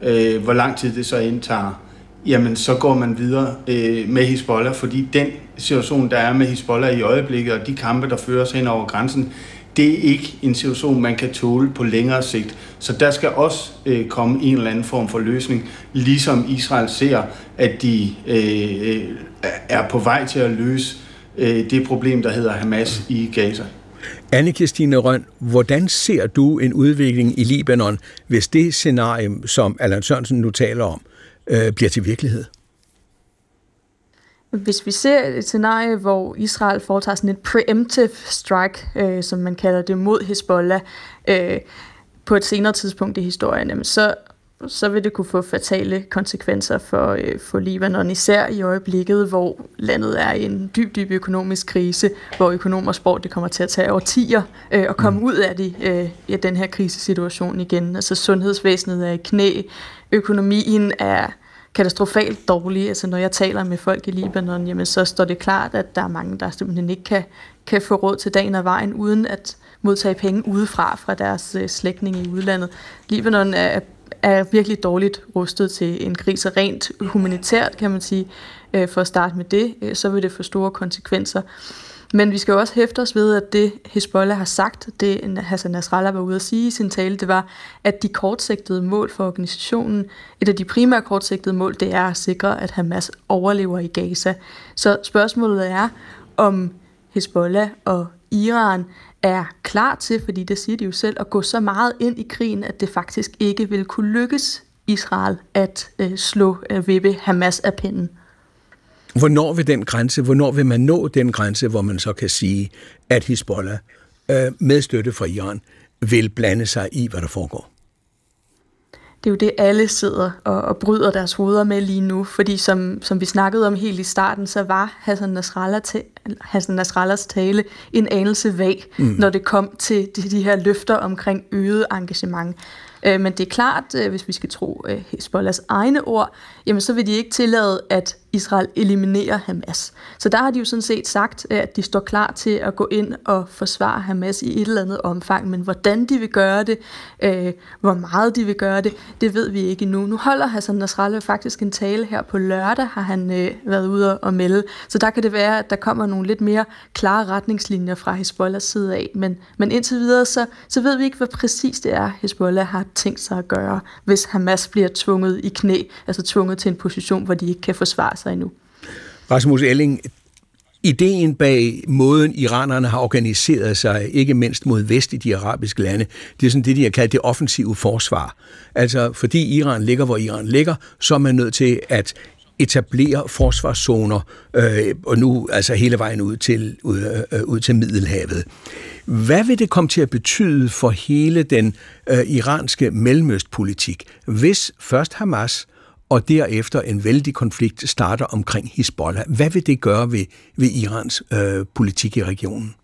øh, hvor lang tid det så indtager, jamen så går man videre øh, med Hezbollah, fordi den situation, der er med Hezbollah i øjeblikket, og de kampe, der føres hen over grænsen, det er ikke en situation, man kan tåle på længere sigt. Så der skal også øh, komme en eller anden form for løsning, ligesom Israel ser, at de øh, øh er på vej til at løse øh, det problem, der hedder Hamas i Gaza anne Kirstine Røn, hvordan ser du en udvikling i Libanon, hvis det scenarie, som Allan Sørensen nu taler om, øh, bliver til virkelighed? Hvis vi ser et scenarie, hvor Israel foretager sådan et preemptive strike, øh, som man kalder det, mod Hezbollah, øh, på et senere tidspunkt i historien, så så vil det kunne få fatale konsekvenser for, øh, for Libanon, især i øjeblikket, hvor landet er i en dyb, dyb økonomisk krise, hvor økonomer spår, det kommer til at tage årtier øh, at komme mm. ud af de, øh, ja, den her krisesituation igen. Altså sundhedsvæsenet er i knæ, økonomien er katastrofalt dårlig. Altså når jeg taler med folk i Libanon, jamen, så står det klart, at der er mange, der simpelthen ikke kan, kan få råd til dagen og vejen, uden at modtage penge udefra fra deres øh, slægtninge i udlandet. Libanon er er virkelig dårligt rustet til en krise, rent humanitært kan man sige. Øh, for at starte med det, øh, så vil det få store konsekvenser. Men vi skal jo også hæfte os ved, at det Hezbollah har sagt, det Hassan Nasrallah var ude at sige i sin tale, det var, at de kortsigtede mål for organisationen, et af de primære kortsigtede mål, det er at sikre, at Hamas overlever i Gaza. Så spørgsmålet er, om Hezbollah og Iran er klar til, fordi det siger de jo selv, at gå så meget ind i krigen, at det faktisk ikke vil kunne lykkes Israel at øh, slå øh, vippe Hamas af pinden. Hvornår vil den grænse, hvornår vil man nå den grænse, hvor man så kan sige, at Hezbollah øh, med støtte fra Iran vil blande sig i, hvad der foregår? Det er jo det, alle sidder og, og bryder deres hoveder med lige nu, fordi som, som vi snakkede om helt i starten, så var Hassan, Nasrallah ta- Hassan Nasrallahs tale en anelse vag, mm. når det kom til de, de her løfter omkring øget engagement. Øh, men det er klart, øh, hvis vi skal tro øh, Hezbollahs egne ord, jamen så vil de ikke tillade, at Israel eliminerer Hamas. Så der har de jo sådan set sagt, at de står klar til at gå ind og forsvare Hamas i et eller andet omfang, men hvordan de vil gøre det, øh, hvor meget de vil gøre det, det ved vi ikke endnu. Nu holder Hassan Nasrallah faktisk en tale her på lørdag, har han øh, været ude og melde. Så der kan det være, at der kommer nogle lidt mere klare retningslinjer fra Hezbollahs side af. Men, men indtil videre, så, så ved vi ikke, hvad præcis det er, Hezbollah har tænkt sig at gøre, hvis Hamas bliver tvunget i knæ, altså tvunget til en position, hvor de ikke kan forsvare sig endnu. Rasmus Elling, Ideen bag måden, iranerne har organiseret sig, ikke mindst mod vest i de arabiske lande, det er sådan det, de har kaldt det offensive forsvar. Altså, fordi Iran ligger, hvor Iran ligger, så er man nødt til at etablere forsvarszoner, øh, og nu altså hele vejen ud til, ud, øh, ud til Middelhavet. Hvad vil det komme til at betyde for hele den øh, iranske mellemøstpolitik, hvis først Hamas og derefter en vældig konflikt starter omkring Hezbollah? Hvad vil det gøre ved, ved Irans øh, politik i regionen?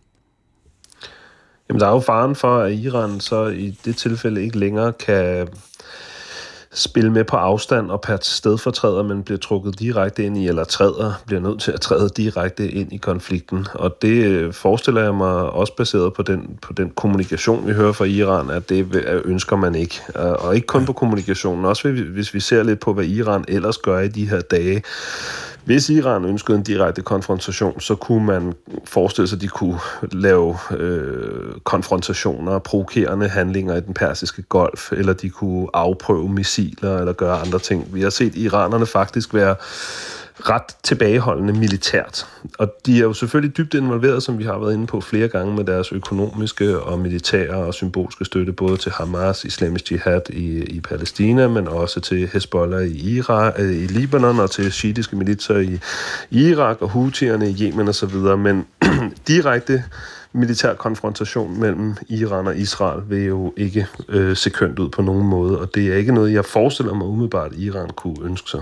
Jamen, der er jo faren for, at Iran så i det tilfælde ikke længere kan spille med på afstand og per stedfortræder, men bliver trukket direkte ind i, eller træder, bliver nødt til at træde direkte ind i konflikten. Og det øh, forestiller jeg mig også baseret på den, på den kommunikation, vi hører fra Iran, at det ønsker man ikke. Og ikke kun på kommunikationen, også hvis vi ser lidt på, hvad Iran ellers gør i de her dage hvis Iran ønskede en direkte konfrontation, så kunne man forestille sig, at de kunne lave øh, konfrontationer, provokerende handlinger i den persiske golf, eller de kunne afprøve missiler, eller gøre andre ting. Vi har set iranerne faktisk være ret tilbageholdende militært. Og de er jo selvfølgelig dybt involveret, som vi har været inde på flere gange, med deres økonomiske og militære og symbolske støtte, både til Hamas, islamisk jihad i, i Palæstina, men også til Hezbollah i, Irak, øh, i Libanon og til shiitiske militser i, i Irak og Houthierne i Yemen osv. Men direkte militær konfrontation mellem Iran og Israel vil jo ikke øh, se kønt ud på nogen måde, og det er ikke noget, jeg forestiller mig umiddelbart, at Iran kunne ønske sig.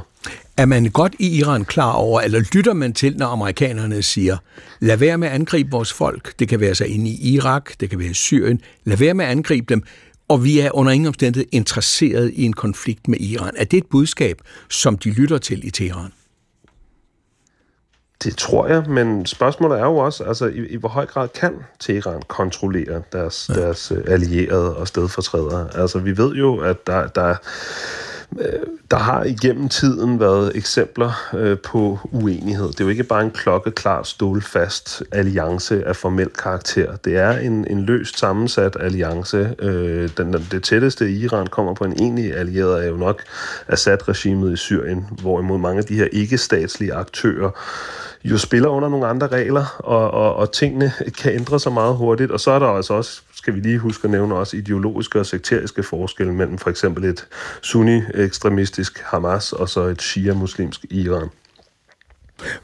Er man godt i Iran klar over, eller lytter man til, når amerikanerne siger, lad være med at angribe vores folk, det kan være sig inde i Irak, det kan være i Syrien, lad være med at angribe dem, og vi er under ingen omstændighed interesseret i en konflikt med Iran. Er det et budskab, som de lytter til i Teheran? Det tror jeg, men spørgsmålet er jo også, altså i, i hvor høj grad kan Teheran kontrollere deres, ja. deres øh, allierede og stedfortrædere? Altså vi ved jo, at der, der Øh, der har igennem tiden været eksempler øh, på uenighed. Det er jo ikke bare en klokkeklar, stålfast alliance af formel karakter. Det er en, en løst sammensat alliance. Øh, den, det tætteste Iran kommer på en egentlig allieret er jo nok Assad-regimet i Syrien, hvorimod mange af de her ikke-statslige aktører jo spiller under nogle andre regler, og, og, og tingene kan ændre sig meget hurtigt. Og så er der altså også skal vi lige huske at nævne også ideologiske og sekteriske forskelle mellem for eksempel et sunni-ekstremistisk Hamas og så et shia-muslimsk Iran.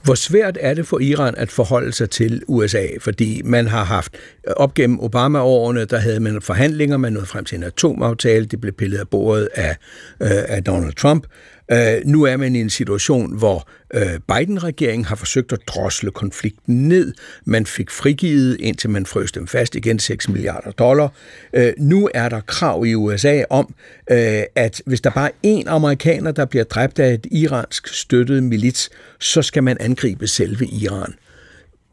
Hvor svært er det for Iran at forholde sig til USA? Fordi man har haft øh, op gennem Obama-årene, der havde man forhandlinger, man nåede frem til en atomaftale, det blev pillet af bordet af, øh, af Donald Trump. Øh, nu er man i en situation, hvor øh, Biden-regeringen har forsøgt at drosle konflikten ned. Man fik frigivet, indtil man frøs dem fast igen, 6 milliarder dollar. Øh, nu er der krav i USA om, øh, at hvis der bare er én amerikaner, der bliver dræbt af et iransk støttet milits, så skal man angribe selve Iran.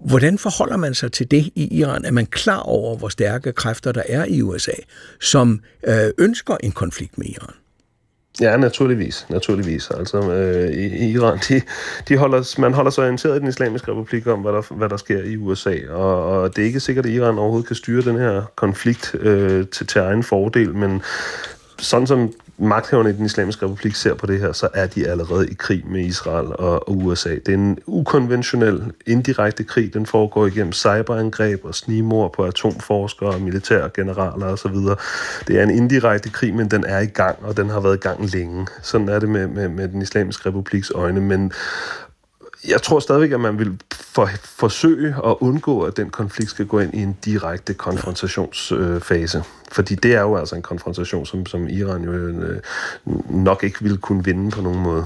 Hvordan forholder man sig til det i Iran? Er man klar over, hvor stærke kræfter der er i USA, som øh, ønsker en konflikt med Iran? Ja, naturligvis. naturligvis. Altså, øh, i, i Iran, de, de holder, man holder sig orienteret i den islamiske republik om, hvad der, hvad der sker i USA, og, og det er ikke sikkert, at Iran overhovedet kan styre den her konflikt øh, til, til egen fordel, men sådan som magthaverne i den islamiske republik ser på det her, så er de allerede i krig med Israel og, og USA. Det er en ukonventionel, indirekte krig. Den foregår igennem cyberangreb og snimor på atomforskere, militære generaler osv. Det er en indirekte krig, men den er i gang, og den har været i gang længe. Sådan er det med, med, med den islamiske republiks øjne. Men jeg tror stadigvæk, at man vil for, forsøge at undgå, at den konflikt skal gå ind i en direkte konfrontationsfase. Øh, fordi det er jo altså en konfrontation, som, som Iran jo øh, nok ikke vil kunne vinde på nogen måde.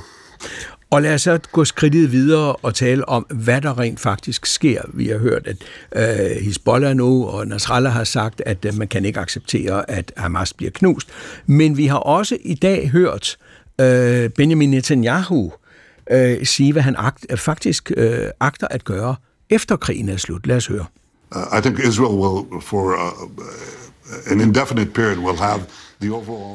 Og lad os så gå skridtet videre og tale om, hvad der rent faktisk sker. Vi har hørt, at øh, Hezbollah nu og Nasrallah har sagt, at øh, man kan ikke acceptere, at Hamas bliver knust. Men vi har også i dag hørt øh, Benjamin Netanyahu øh, sige, hvad han agt, faktisk øh, agter at gøre efter krigen er slut. Lad os høre. Uh, I think Israel will, for uh, an indefinite period will have.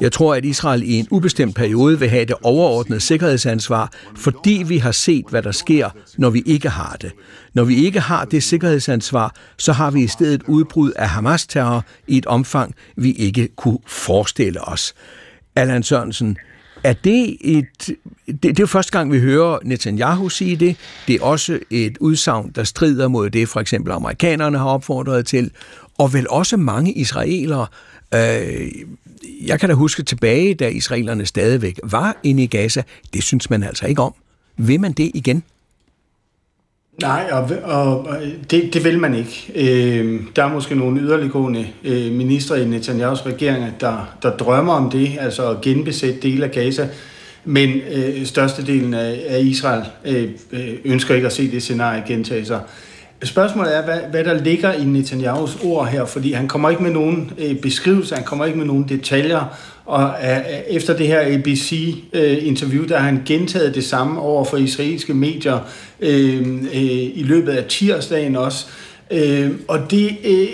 Jeg tror, at Israel i en ubestemt periode vil have det overordnede sikkerhedsansvar, fordi vi har set, hvad der sker, når vi ikke har det. Når vi ikke har det sikkerhedsansvar, så har vi i stedet udbrud af Hamas-terror i et omfang, vi ikke kunne forestille os. Allan Sørensen, er det et... Det, det er jo første gang, vi hører Netanyahu sige det. Det er også et udsagn, der strider mod det, for eksempel amerikanerne har opfordret til, og vel også mange israelere. Øh, jeg kan da huske tilbage, da israelerne stadigvæk var inde i Gaza. Det synes man altså ikke om. Vil man det igen? Nej, og, og det, det vil man ikke. Øh, der er måske nogle yderliggående øh, ministre i Netanyahus regering, der, der drømmer om det, altså at genbesætte dele af Gaza. Men øh, størstedelen af, af Israel øh, øh ønsker ikke at se det scenarie gentage sig. Spørgsmålet er, hvad, hvad der ligger i Netanyahus ord her, fordi han kommer ikke med nogen øh, beskrivelse, han kommer ikke med nogen detaljer, og øh, efter det her ABC-interview, øh, der har han gentaget det samme over for israelske medier øh, øh, i løbet af tirsdagen også. Øh, og det, øh,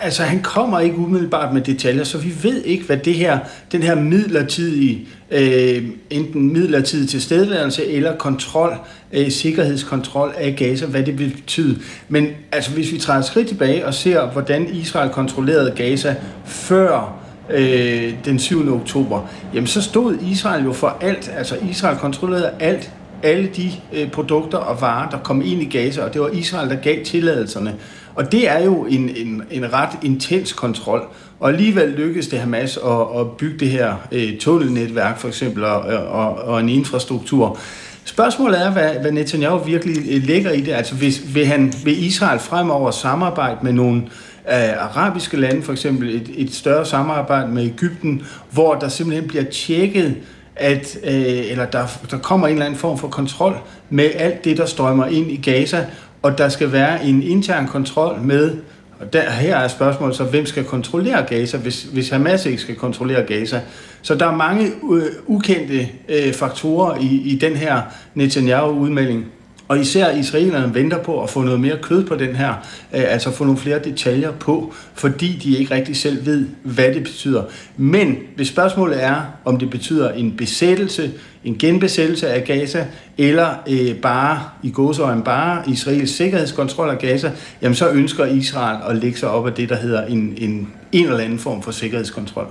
altså han kommer ikke umiddelbart med detaljer, så vi ved ikke, hvad det her, den her midlertidige, øh, enten midlertidig tilstedeværelse eller kontrol, øh, sikkerhedskontrol af Gaza, hvad det vil betyde. Men altså hvis vi træder et skridt tilbage og ser, hvordan Israel kontrollerede Gaza før øh, den 7. oktober, jamen så stod Israel jo for alt. Altså Israel kontrollerede alt, alle de øh, produkter og varer, der kom ind i Gaza, og det var Israel, der gav tilladelserne. Og det er jo en, en, en ret intens kontrol. Og alligevel lykkedes det Hamas at, at bygge det her øh, tunnelnetværk for eksempel og, og, og en infrastruktur. Spørgsmålet er, hvad, hvad Netanyahu virkelig øh, lægger i det. Altså hvis, vil, han, vil Israel fremover samarbejde med nogle øh, arabiske lande, for eksempel et, et større samarbejde med Ægypten, hvor der simpelthen bliver tjekket, at, øh, eller der, der kommer en eller anden form for kontrol med alt det, der strømmer ind i Gaza, og der skal være en intern kontrol med, og der, her er spørgsmålet så, hvem skal kontrollere Gaza, hvis, hvis Hamas ikke skal kontrollere Gaza. Så der er mange øh, ukendte øh, faktorer i, i den her Netanyahu-udmelding. Og især israelerne venter på at få noget mere kød på den her, øh, altså få nogle flere detaljer på, fordi de ikke rigtig selv ved, hvad det betyder. Men hvis spørgsmålet er, om det betyder en besættelse, en genbesættelse af Gaza, eller øh, bare i godsøjen bare Israels sikkerhedskontrol af Gaza, jamen så ønsker Israel at lægge sig op af det, der hedder en, en, en eller anden form for sikkerhedskontrol.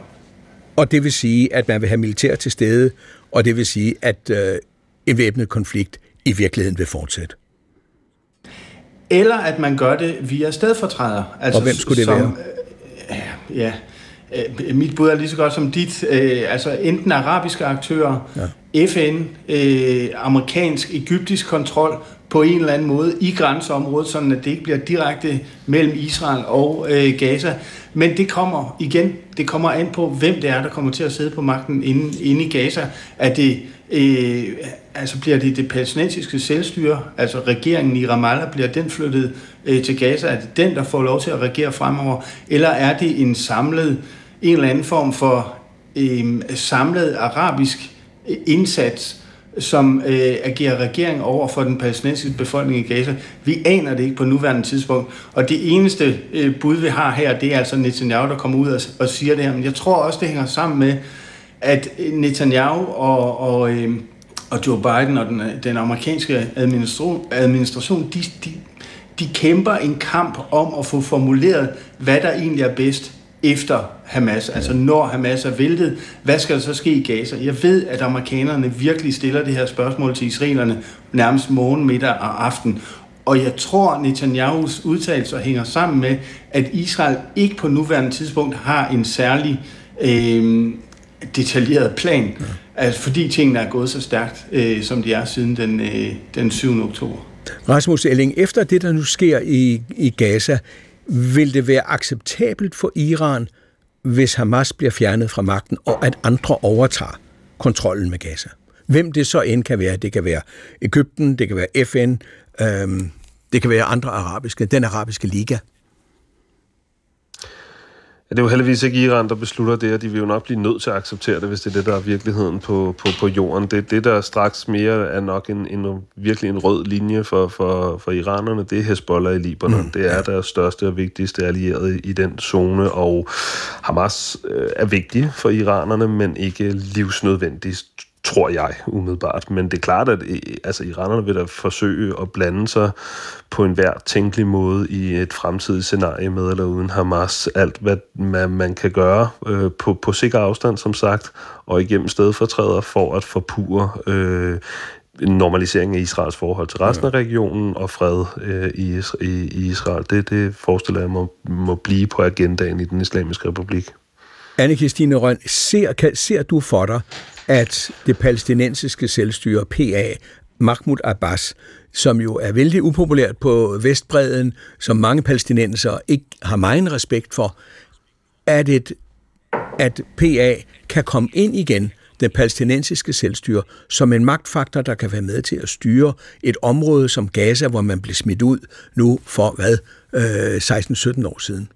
Og det vil sige, at man vil have militær til stede, og det vil sige, at øh, en væbnet konflikt i virkeligheden vil fortsætte. Eller at man gør det via stedfortræder. Altså, og hvem skulle det som, være? Øh, ja, øh, mit bud er lige så godt som dit. Øh, altså enten arabiske aktører, ja. FN, øh, amerikansk, egyptisk kontrol på en eller anden måde i grænseområdet, så det ikke bliver direkte mellem Israel og øh, Gaza. Men det kommer igen, det kommer an på, hvem det er, der kommer til at sidde på magten inde, inde i Gaza. Er det øh, altså bliver det det palæstinensiske selvstyre, altså regeringen i Ramallah, bliver den flyttet øh, til Gaza? Er det den, der får lov til at regere fremover? Eller er det en samlet, en eller anden form for øh, samlet arabisk øh, indsats, som øh, agerer regering over for den palæstinensiske befolkning i Gaza. Vi aner det ikke på nuværende tidspunkt. Og det eneste øh, bud, vi har her, det er altså Netanyahu, der kommer ud og, og siger det her. Men jeg tror også, det hænger sammen med, at Netanyahu og, og, øh, og Joe Biden og den, den amerikanske administration, administration de, de, de kæmper en kamp om at få formuleret, hvad der egentlig er bedst efter Hamas, altså når Hamas er væltet, hvad skal der så ske i Gaza? Jeg ved, at amerikanerne virkelig stiller det her spørgsmål til israelerne nærmest morgen, middag og aften. Og jeg tror, Netanyahus udtalelser hænger sammen med, at Israel ikke på nuværende tidspunkt har en særlig øh, detaljeret plan, ja. altså fordi tingene er gået så stærkt, øh, som de er siden den, øh, den 7. oktober. Rasmus Elling, efter det, der nu sker i, i Gaza, vil det være acceptabelt for Iran, hvis Hamas bliver fjernet fra magten, og at andre overtager kontrollen med Gaza? Hvem det så end kan være. Det kan være Ægypten, det kan være FN, øhm, det kan være andre arabiske, den arabiske liga. Ja, det er jo heldigvis ikke Iran, der beslutter det, og de vil jo nok blive nødt til at acceptere det, hvis det er det, der er virkeligheden på, på, på jorden. Det, det, der straks mere er nok en, en, virkelig en rød linje for, for, for iranerne, det er Hezbollah i Libanon. Mm. Det er deres største og vigtigste allierede i den zone, og Hamas øh, er vigtig for iranerne, men ikke livsnødvendigt tror jeg umiddelbart. Men det er klart, at altså, iranerne vil da forsøge at blande sig på en hver tænkelig måde i et fremtidigt scenarie med eller uden Hamas. Alt, hvad man, man kan gøre øh, på, på sikker afstand, som sagt, og igennem stedfortræder for at forpure øh, en normalisering af Israels forhold til resten af regionen og fred øh, i, i, i Israel. Det, det forestiller jeg må, må blive på agendaen i den islamiske republik. Anne-Kristine Røn, ser, kan, ser du for dig, at det palæstinensiske selvstyre, PA, Mahmoud Abbas, som jo er vældig upopulært på Vestbreden, som mange palæstinenser ikke har meget respekt for, at, et, at PA kan komme ind igen, det palæstinensiske selvstyre, som en magtfaktor, der kan være med til at styre et område som Gaza, hvor man blev smidt ud nu for, hvad, øh, 16-17 år siden.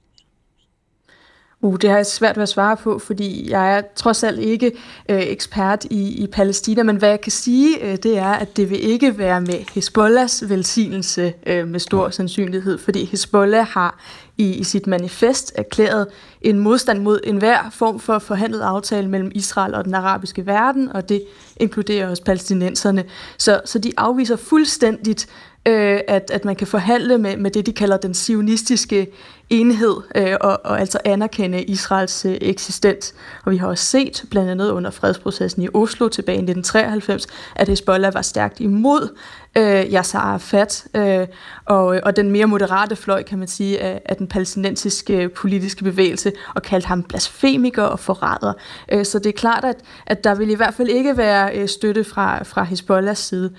Uh, det har jeg svært ved at svare på, fordi jeg er trods alt ikke øh, ekspert i, i Palæstina, men hvad jeg kan sige, øh, det er, at det vil ikke være med Hezbollahs velsignelse øh, med stor sandsynlighed, fordi Hezbollah har i, i sit manifest erklæret en modstand mod enhver form for forhandlet aftale mellem Israel og den arabiske verden, og det inkluderer også palæstinenserne. Så, så de afviser fuldstændigt øh, at, at man kan forhandle med, med det, de kalder den sionistiske enhed, øh, og, og altså anerkende Israels øh, eksistens. Og vi har også set, blandt andet under fredsprocessen i Oslo tilbage i 1993, at Hezbollah var stærkt imod øh, Yasser Arafat, øh, og, og den mere moderate fløj, kan man sige, af, af den palæstinensiske øh, politiske bevægelse, og kaldte ham blasfemiker og forræder. Øh, så det er klart, at, at der vil i hvert fald ikke være øh, støtte fra, fra Hezbollahs side.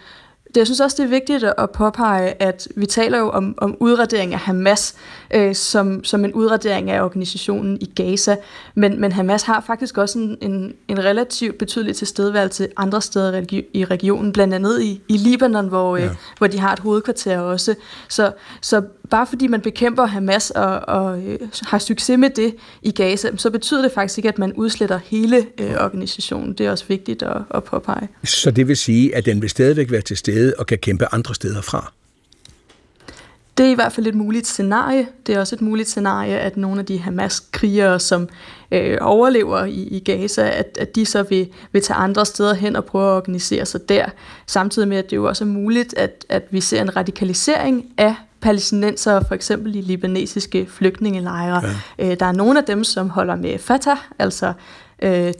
Det, jeg synes også, det er vigtigt at påpege, at vi taler jo om, om udradering af Hamas øh, som, som en udradering af organisationen i Gaza, men, men Hamas har faktisk også en, en, en relativt betydelig tilstedeværelse andre steder i regionen, blandt andet i, i Libanon, hvor, øh, ja. hvor de har et hovedkvarter også. Så, så bare fordi man bekæmper Hamas og, og øh, har succes med det i Gaza, så betyder det faktisk ikke, at man udsletter hele øh, organisationen. Det er også vigtigt at, at påpege. Så det vil sige, at den vil stadigvæk være til stede og kan kæmpe andre steder fra? Det er i hvert fald et muligt scenarie. Det er også et muligt scenarie, at nogle af de Hamas-krigere, som øh, overlever i, i Gaza, at, at de så vil, vil tage andre steder hen og prøve at organisere sig der. Samtidig med, at det jo også er muligt, at, at vi ser en radikalisering af palæstinenser, for eksempel i libanesiske flygtningelejre. Ja. Øh, der er nogle af dem, som holder med Fatah, altså øh,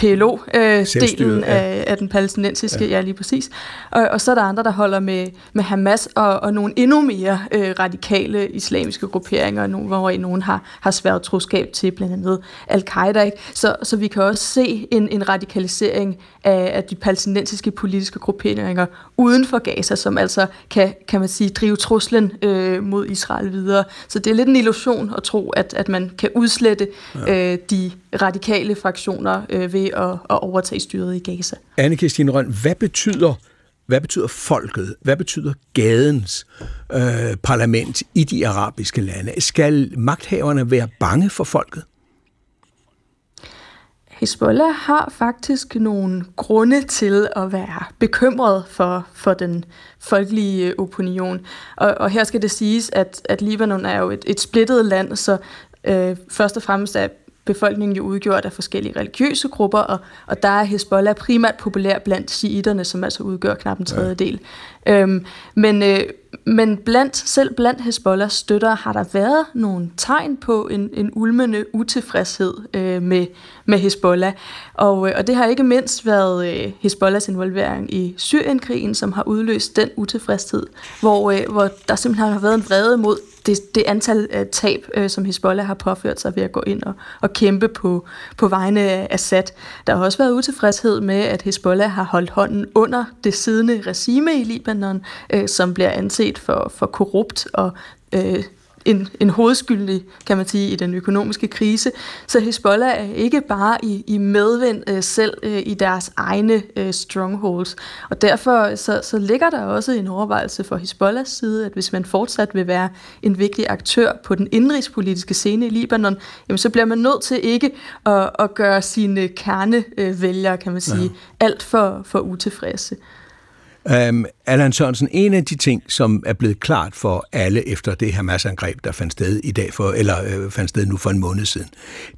PLO-delen øh, ja. af, af den palæstinensiske, ja. ja lige præcis. Og, og så er der andre, der holder med, med Hamas og, og nogle endnu mere øh, radikale islamiske grupperinger, nogle, hvor nogen har, har svært troskab til blandt andet al-Qaida. Ikke? Så, så vi kan også se en, en radikalisering af, af de palæstinensiske politiske grupperinger uden for Gaza, som altså kan, kan man sige, drive truslen øh, mod Israel videre. Så det er lidt en illusion at tro, at, at man kan udslette ja. øh, de radikale fraktioner øh, ved at, at overtage styret i Gaza. Anne-Kristine Røn, hvad betyder hvad betyder folket? Hvad betyder gadens øh, parlament i de arabiske lande? Skal magthaverne være bange for folket? Hezbollah har faktisk nogle grunde til at være bekymret for, for den folkelige opinion. Og, og her skal det siges, at, at Libanon er jo et, et splittet land, så øh, først og fremmest er befolkningen jo udgjort af forskellige religiøse grupper, og, og der er Hezbollah primært populær blandt shiiterne, som altså udgør knap en tredjedel. Ja. Øhm, men, øh, men blandt, selv blandt Hezbollahs støtter har der været nogle tegn på en, en ulmende utilfredshed øh, med, med Hezbollah. Og, øh, og det har ikke mindst været øh, Hezbollahs involvering i Syrienkrigen, som har udløst den utilfredshed, hvor, øh, hvor der simpelthen har været en vrede mod det, det antal uh, tab, uh, som Hezbollah har påført sig ved at gå ind og, og kæmpe på, på vegne af Assad. Der har også været utilfredshed med, at Hezbollah har holdt hånden under det siddende regime i Libanon, uh, som bliver anset for, for korrupt og uh, en, en hovedskyldig, kan man sige, i den økonomiske krise. Så Hezbollah er ikke bare i, i medvind øh, selv øh, i deres egne øh, strongholds. Og derfor så, så ligger der også en overvejelse for Hezbollahs side, at hvis man fortsat vil være en vigtig aktør på den indrigspolitiske scene i Libanon, jamen så bliver man nødt til ikke at, at gøre sine kernevælgere, kan man sige, ja. alt for, for utilfredse. Um, Allan Sørensen, en af de ting, som er blevet klart for alle efter det her masseangreb, der fandt sted i dag for, eller øh, fandt sted nu for en måned siden,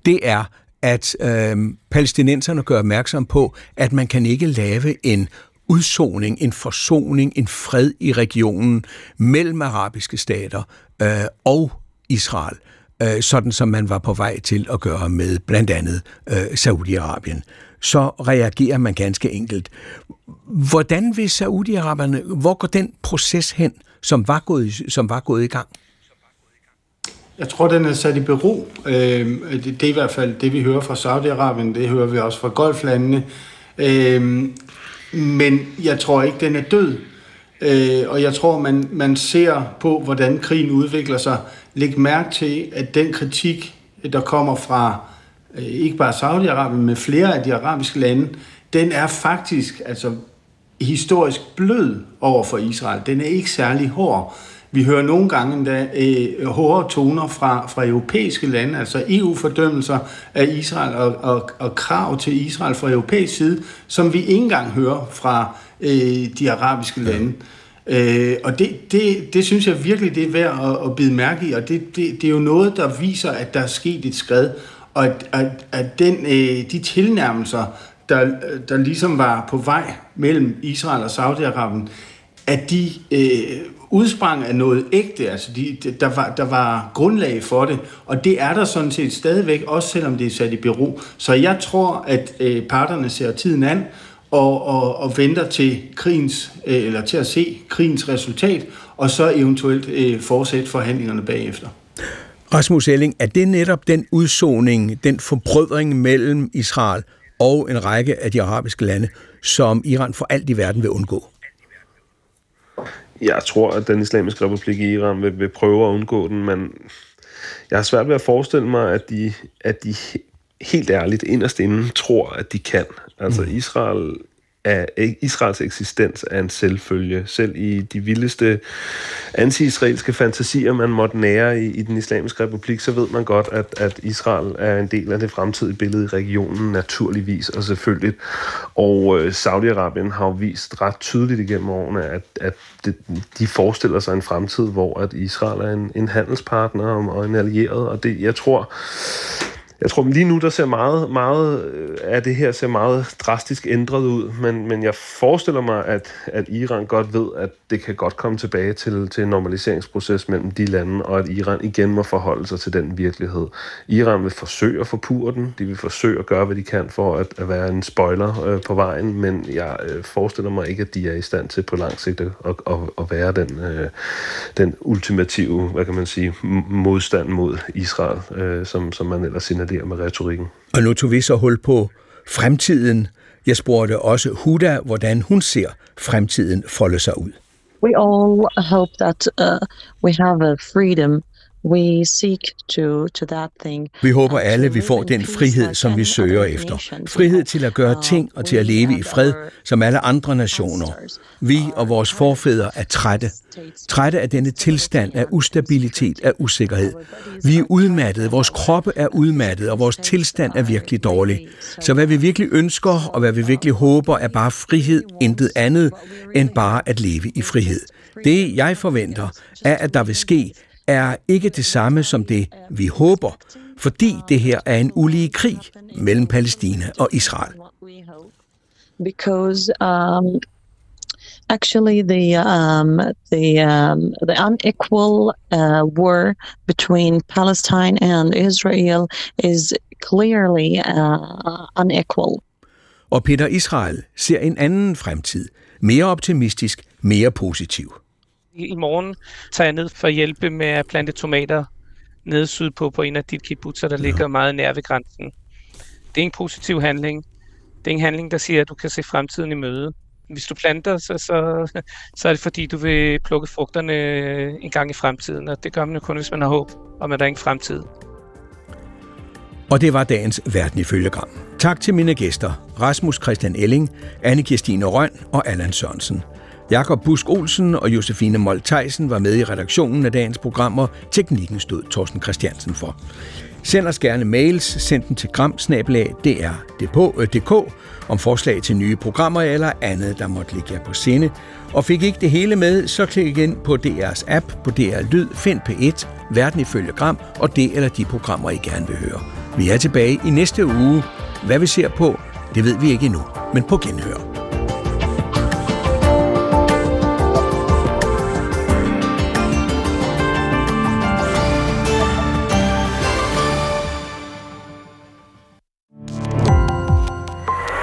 det er, at øh, palæstinenserne gør opmærksom på, at man kan ikke lave en udsoning, en forsoning, en fred i regionen mellem arabiske stater øh, og Israel, øh, sådan som man var på vej til at gøre med blandt andet øh, Saudi-Arabien så reagerer man ganske enkelt. Hvordan vil Saudi-Araberne, hvor går den proces hen, som var gået, som var gået i gang? Jeg tror, den er sat i bero. Øhm, det er i hvert fald det, vi hører fra Saudi-Arabien. Det hører vi også fra golflandene. Øhm, men jeg tror ikke, den er død. Øh, og jeg tror, man, man ser på, hvordan krigen udvikler sig. Læg mærke til, at den kritik, der kommer fra Øh, ikke bare Saudi-Arabien, men flere af de arabiske lande, den er faktisk altså historisk blød over for Israel. Den er ikke særlig hård. Vi hører nogle gange endda øh, hårde toner fra, fra europæiske lande, altså EU-fordømmelser af Israel og, og, og krav til Israel fra europæisk side, som vi ikke engang hører fra øh, de arabiske lande. Øh, og det, det, det synes jeg virkelig, det er værd at, at bide mærke i, og det, det, det er jo noget, der viser, at der er sket et skred og at, at, at den, øh, de tilnærmelser, der, der ligesom var på vej mellem Israel og Saudi-Arabien, at de øh, udsprang af noget ægte, altså de, der, var, der var grundlag for det, og det er der sådan set stadigvæk, også selvom det er sat i bero. Så jeg tror, at øh, parterne ser tiden an, og, og, og venter til krigens, øh, eller til at se krigens resultat, og så eventuelt øh, fortsætte forhandlingerne bagefter. Rasmus Elling, er det netop den udsoning, den forbrødring mellem Israel og en række af de arabiske lande, som Iran for alt i verden vil undgå? Jeg tror, at den islamiske republik i Iran vil, vil prøve at undgå den, men jeg har svært ved at forestille mig, at de, at de helt ærligt inderst inden tror, at de kan. Altså mm. Israel at Israels eksistens er en selvfølge. Selv i de vildeste anti-israelske fantasier, man måtte nære i, i den islamiske republik, så ved man godt, at, at Israel er en del af det fremtidige billede i regionen, naturligvis og selvfølgelig. Og øh, Saudi-Arabien har jo vist ret tydeligt igennem årene, at, at det, de forestiller sig en fremtid, hvor at Israel er en, en handelspartner og en allieret, og det, jeg tror, jeg tror lige nu, der ser meget, meget af øh, det her ser meget drastisk ændret ud, men, men jeg forestiller mig, at, at Iran godt ved, at det kan godt komme tilbage til, til en normaliseringsproces mellem de lande, og at Iran igen må forholde sig til den virkelighed. Iran vil forsøge at forpure den, de vil forsøge at gøre, hvad de kan for at, at være en spoiler øh, på vejen, men jeg øh, forestiller mig ikke, at de er i stand til på lang sigt at, at, at være den, øh, den ultimative, hvad kan man sige, modstand mod Israel, øh, som, som man ellers signalerer der med retorikken. Og nu tog vi så hul på fremtiden. Jeg spurgte også Huda, hvordan hun ser fremtiden folde sig ud. We all hope that uh, we have a freedom We seek to, to that thing. Vi håber alle, vi får den frihed, som vi søger efter. Frihed til at gøre ting og til at leve i fred, som alle andre nationer. Vi og vores forfædre er trætte. Trætte af denne tilstand af ustabilitet, af usikkerhed. Vi er udmattede, vores kroppe er udmattet, og vores tilstand er virkelig dårlig. Så hvad vi virkelig ønsker, og hvad vi virkelig håber, er bare frihed, intet andet end bare at leve i frihed. Det, jeg forventer, er, at der vil ske, er ikke det samme som det, vi håber, fordi det her er en ulige krig mellem Palæstina og Israel. Because um, actually the um, the um, the unequal uh, war between Palestine and Israel is clearly uh, unequal. Og Peter Israel ser en anden fremtid, mere optimistisk, mere positiv i morgen tager jeg ned for at hjælpe med at plante tomater nede sydpå på en af de kibbutzer, der ja. ligger meget nær ved grænsen. Det er en positiv handling. Det er en handling, der siger, at du kan se fremtiden i møde. Hvis du planter, så, så, så er det fordi, du vil plukke frugterne en gang i fremtiden, og det gør man jo kun, hvis man har håb om, at der er ingen fremtid. Og det var dagens Verden ifølge Gram. Tak til mine gæster, Rasmus Christian Elling, anne Kirstine Røn og Allan Sørensen. Jakob Busk Olsen og Josefine Moltejsen var med i redaktionen af dagens programmer. Teknikken stod Thorsten Christiansen for. Send os gerne mails, send den til gramsnabelag.dk øh, om forslag til nye programmer eller andet, der måtte ligge jer på sinde. Og fik ikke det hele med, så klik ind på DR's app på DR Lyd, find P1, Verden ifølge Gram og det eller de programmer, I gerne vil høre. Vi er tilbage i næste uge. Hvad vi ser på, det ved vi ikke endnu, men på genhør.